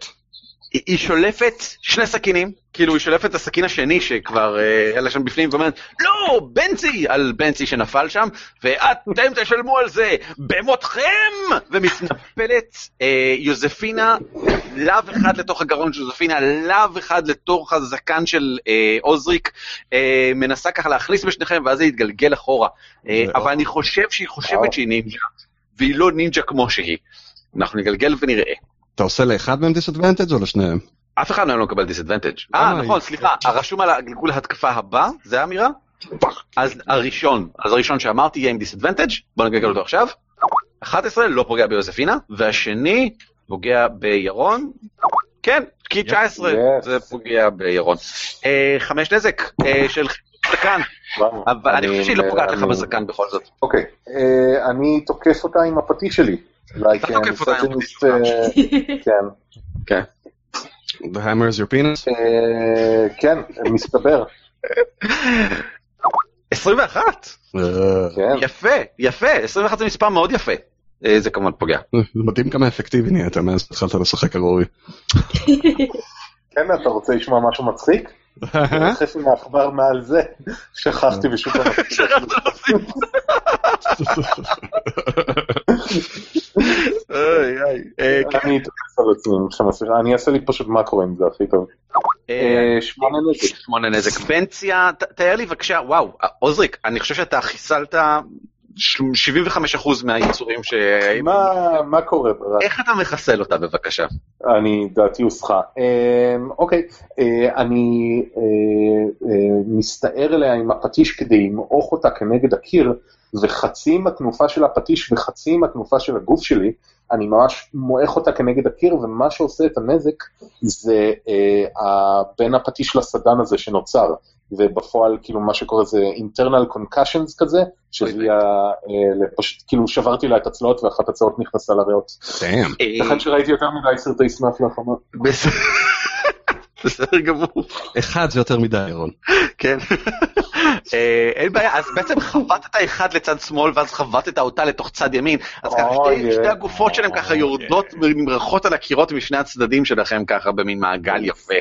היא- היא שולפת שני סכינים, כאילו היא שולפת את הסכין השני שכבר אה, היה שם בפנים ואומרת, לא, בנצי, על בנצי שנפל שם, ואתם תשלמו על זה במותכם! ומתנפלת אה, יוזפינה, לאו אחד לתוך הגרון של יוזפינה, לאו אחד לתוך הזקן של אה, עוזריק, אה, מנסה ככה להכניס בשניכם ואז זה יתגלגל אחורה. אה, אבל אני חושב שהיא חושבת. שהיא נינג'ה, והיא לא נינג'ה כמו שהיא. אנחנו נגלגל ונראה. אתה עושה לאחד מהם disadvantage או לשניהם? אף אחד מהם לא מקבל disadvantage. אה, למה? נכון, סליחה, הרשום על הגלגול ההתקפה הבא, זה האמירה? אז הראשון, אז הראשון שאמרתי יהיה עם disadvantage, בוא נגלגל אותו עכשיו. 11 לא פוגע ביוזפינה, והשני פוגע בירון. כן, כי 19 Yes. זה פוגע בירון. אה, חמש נזק אה, של זקן, אבל אני חושב שהיא לא פוגעת לך בזקן בכל זאת. אוקיי, אה, אני תוקף אותה עם הפטיש שלי. Like, misogynist, הפטיש שלך. אה, כן. כן. The hammer is your penis? אה, כן, מסתבר. 21, אה, כן. יפה, יפה, 21 זה מספר מאוד יפה. אה, זה כמובן פוגע. זה מדהים כמה אפקטיבי נהיית מאז התחלת לשחק ארורי. כן, אתה רוצה לשמוע משהו מצחיק? חפי מעכבר מעל זה. שכחתי בשוק להוסיף. איי, איי. אה, כן. אני אתייחס על עצמי. אני אעשה לי פשוט מה קורה עם זה הכי טוב. אה, אה, שמונה נזק. שמונה נזק. בנציה, ת- תאר לי בבקשה, וואו, עוזריק, אני חושב שאתה חיסלת 75% מהיצורים ש... מה- מה קורה? איך אתה מחסל אותה בבקשה? אני, דעתי הוסחה. אמ, אוקיי, אה, אני אה, אה, מסתער אליה עם הפטיש כדי למעוך אותה כנגד הקיר, וחצי עם התנופה של הפטיש וחצי עם התנופה של הגוף שלי, אני ממש מועך אותה כנגד הקיר, ומה שעושה את הנזק זה אה, בין הפטיש לסדן הזה שנוצר. ובפועל כאילו מה שקורה זה internal concussions כזה, שהביאה, אה, פשוט כאילו שברתי לה את הצלעות ואחת הצלעות נכנסה לריאות. דאם. ייתכן שראיתי יותר מדי סרטי סנאפ לאחרונה. בס- בסדר גמור, אחד זה יותר מדי, ירון. כן. אה, אין בעיה, אז בעצם חבטת אחד לצד שמאל ואז חבטת אותה לתוך צד ימין, אז ככה שתי- אה. הגופות שלהם ככה יורדות ונמרחות על הקירות משני הצדדים שלכם ככה במין מעגל יפה.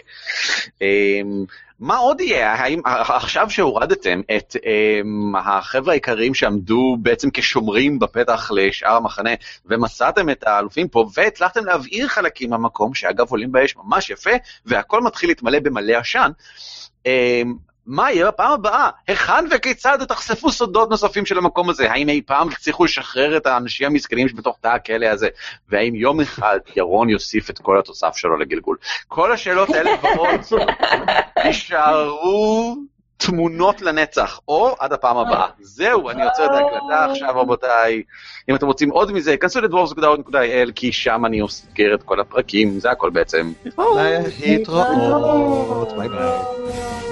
אה, מה עוד יהיה? האם עכשיו שהורדתם את um, החבר'ה העיקריים שעמדו בעצם כשומרים בפתח לשאר המחנה ומצאתם את האלופים פה והצלחתם להבעיר חלקים מהמקום שאגב עולים באש ממש יפה והכל מתחיל להתמלא במלא עשן. Um, מה יהיה בפעם הבאה? היכן וכיצד תחשפו סודות נוספים של המקום הזה? האם אי פעם תצליחו לשחרר את האנשים המסכנים שבתוך תא הכלא הזה? והאם יום אחד ירון יוסיף את כל התוסף שלו לגלגול? כל השאלות האלה ועוד יישארו תמונות לנצח, או עד הפעם הבאה. זהו, אני עוצר את ההקלטה עכשיו, רבותיי. אם אתם רוצים עוד מזה, כנסו לדוורס.il, כי שם אני אוסגר את כל הפרקים, זה הכל בעצם. להתראות, ביי ביי.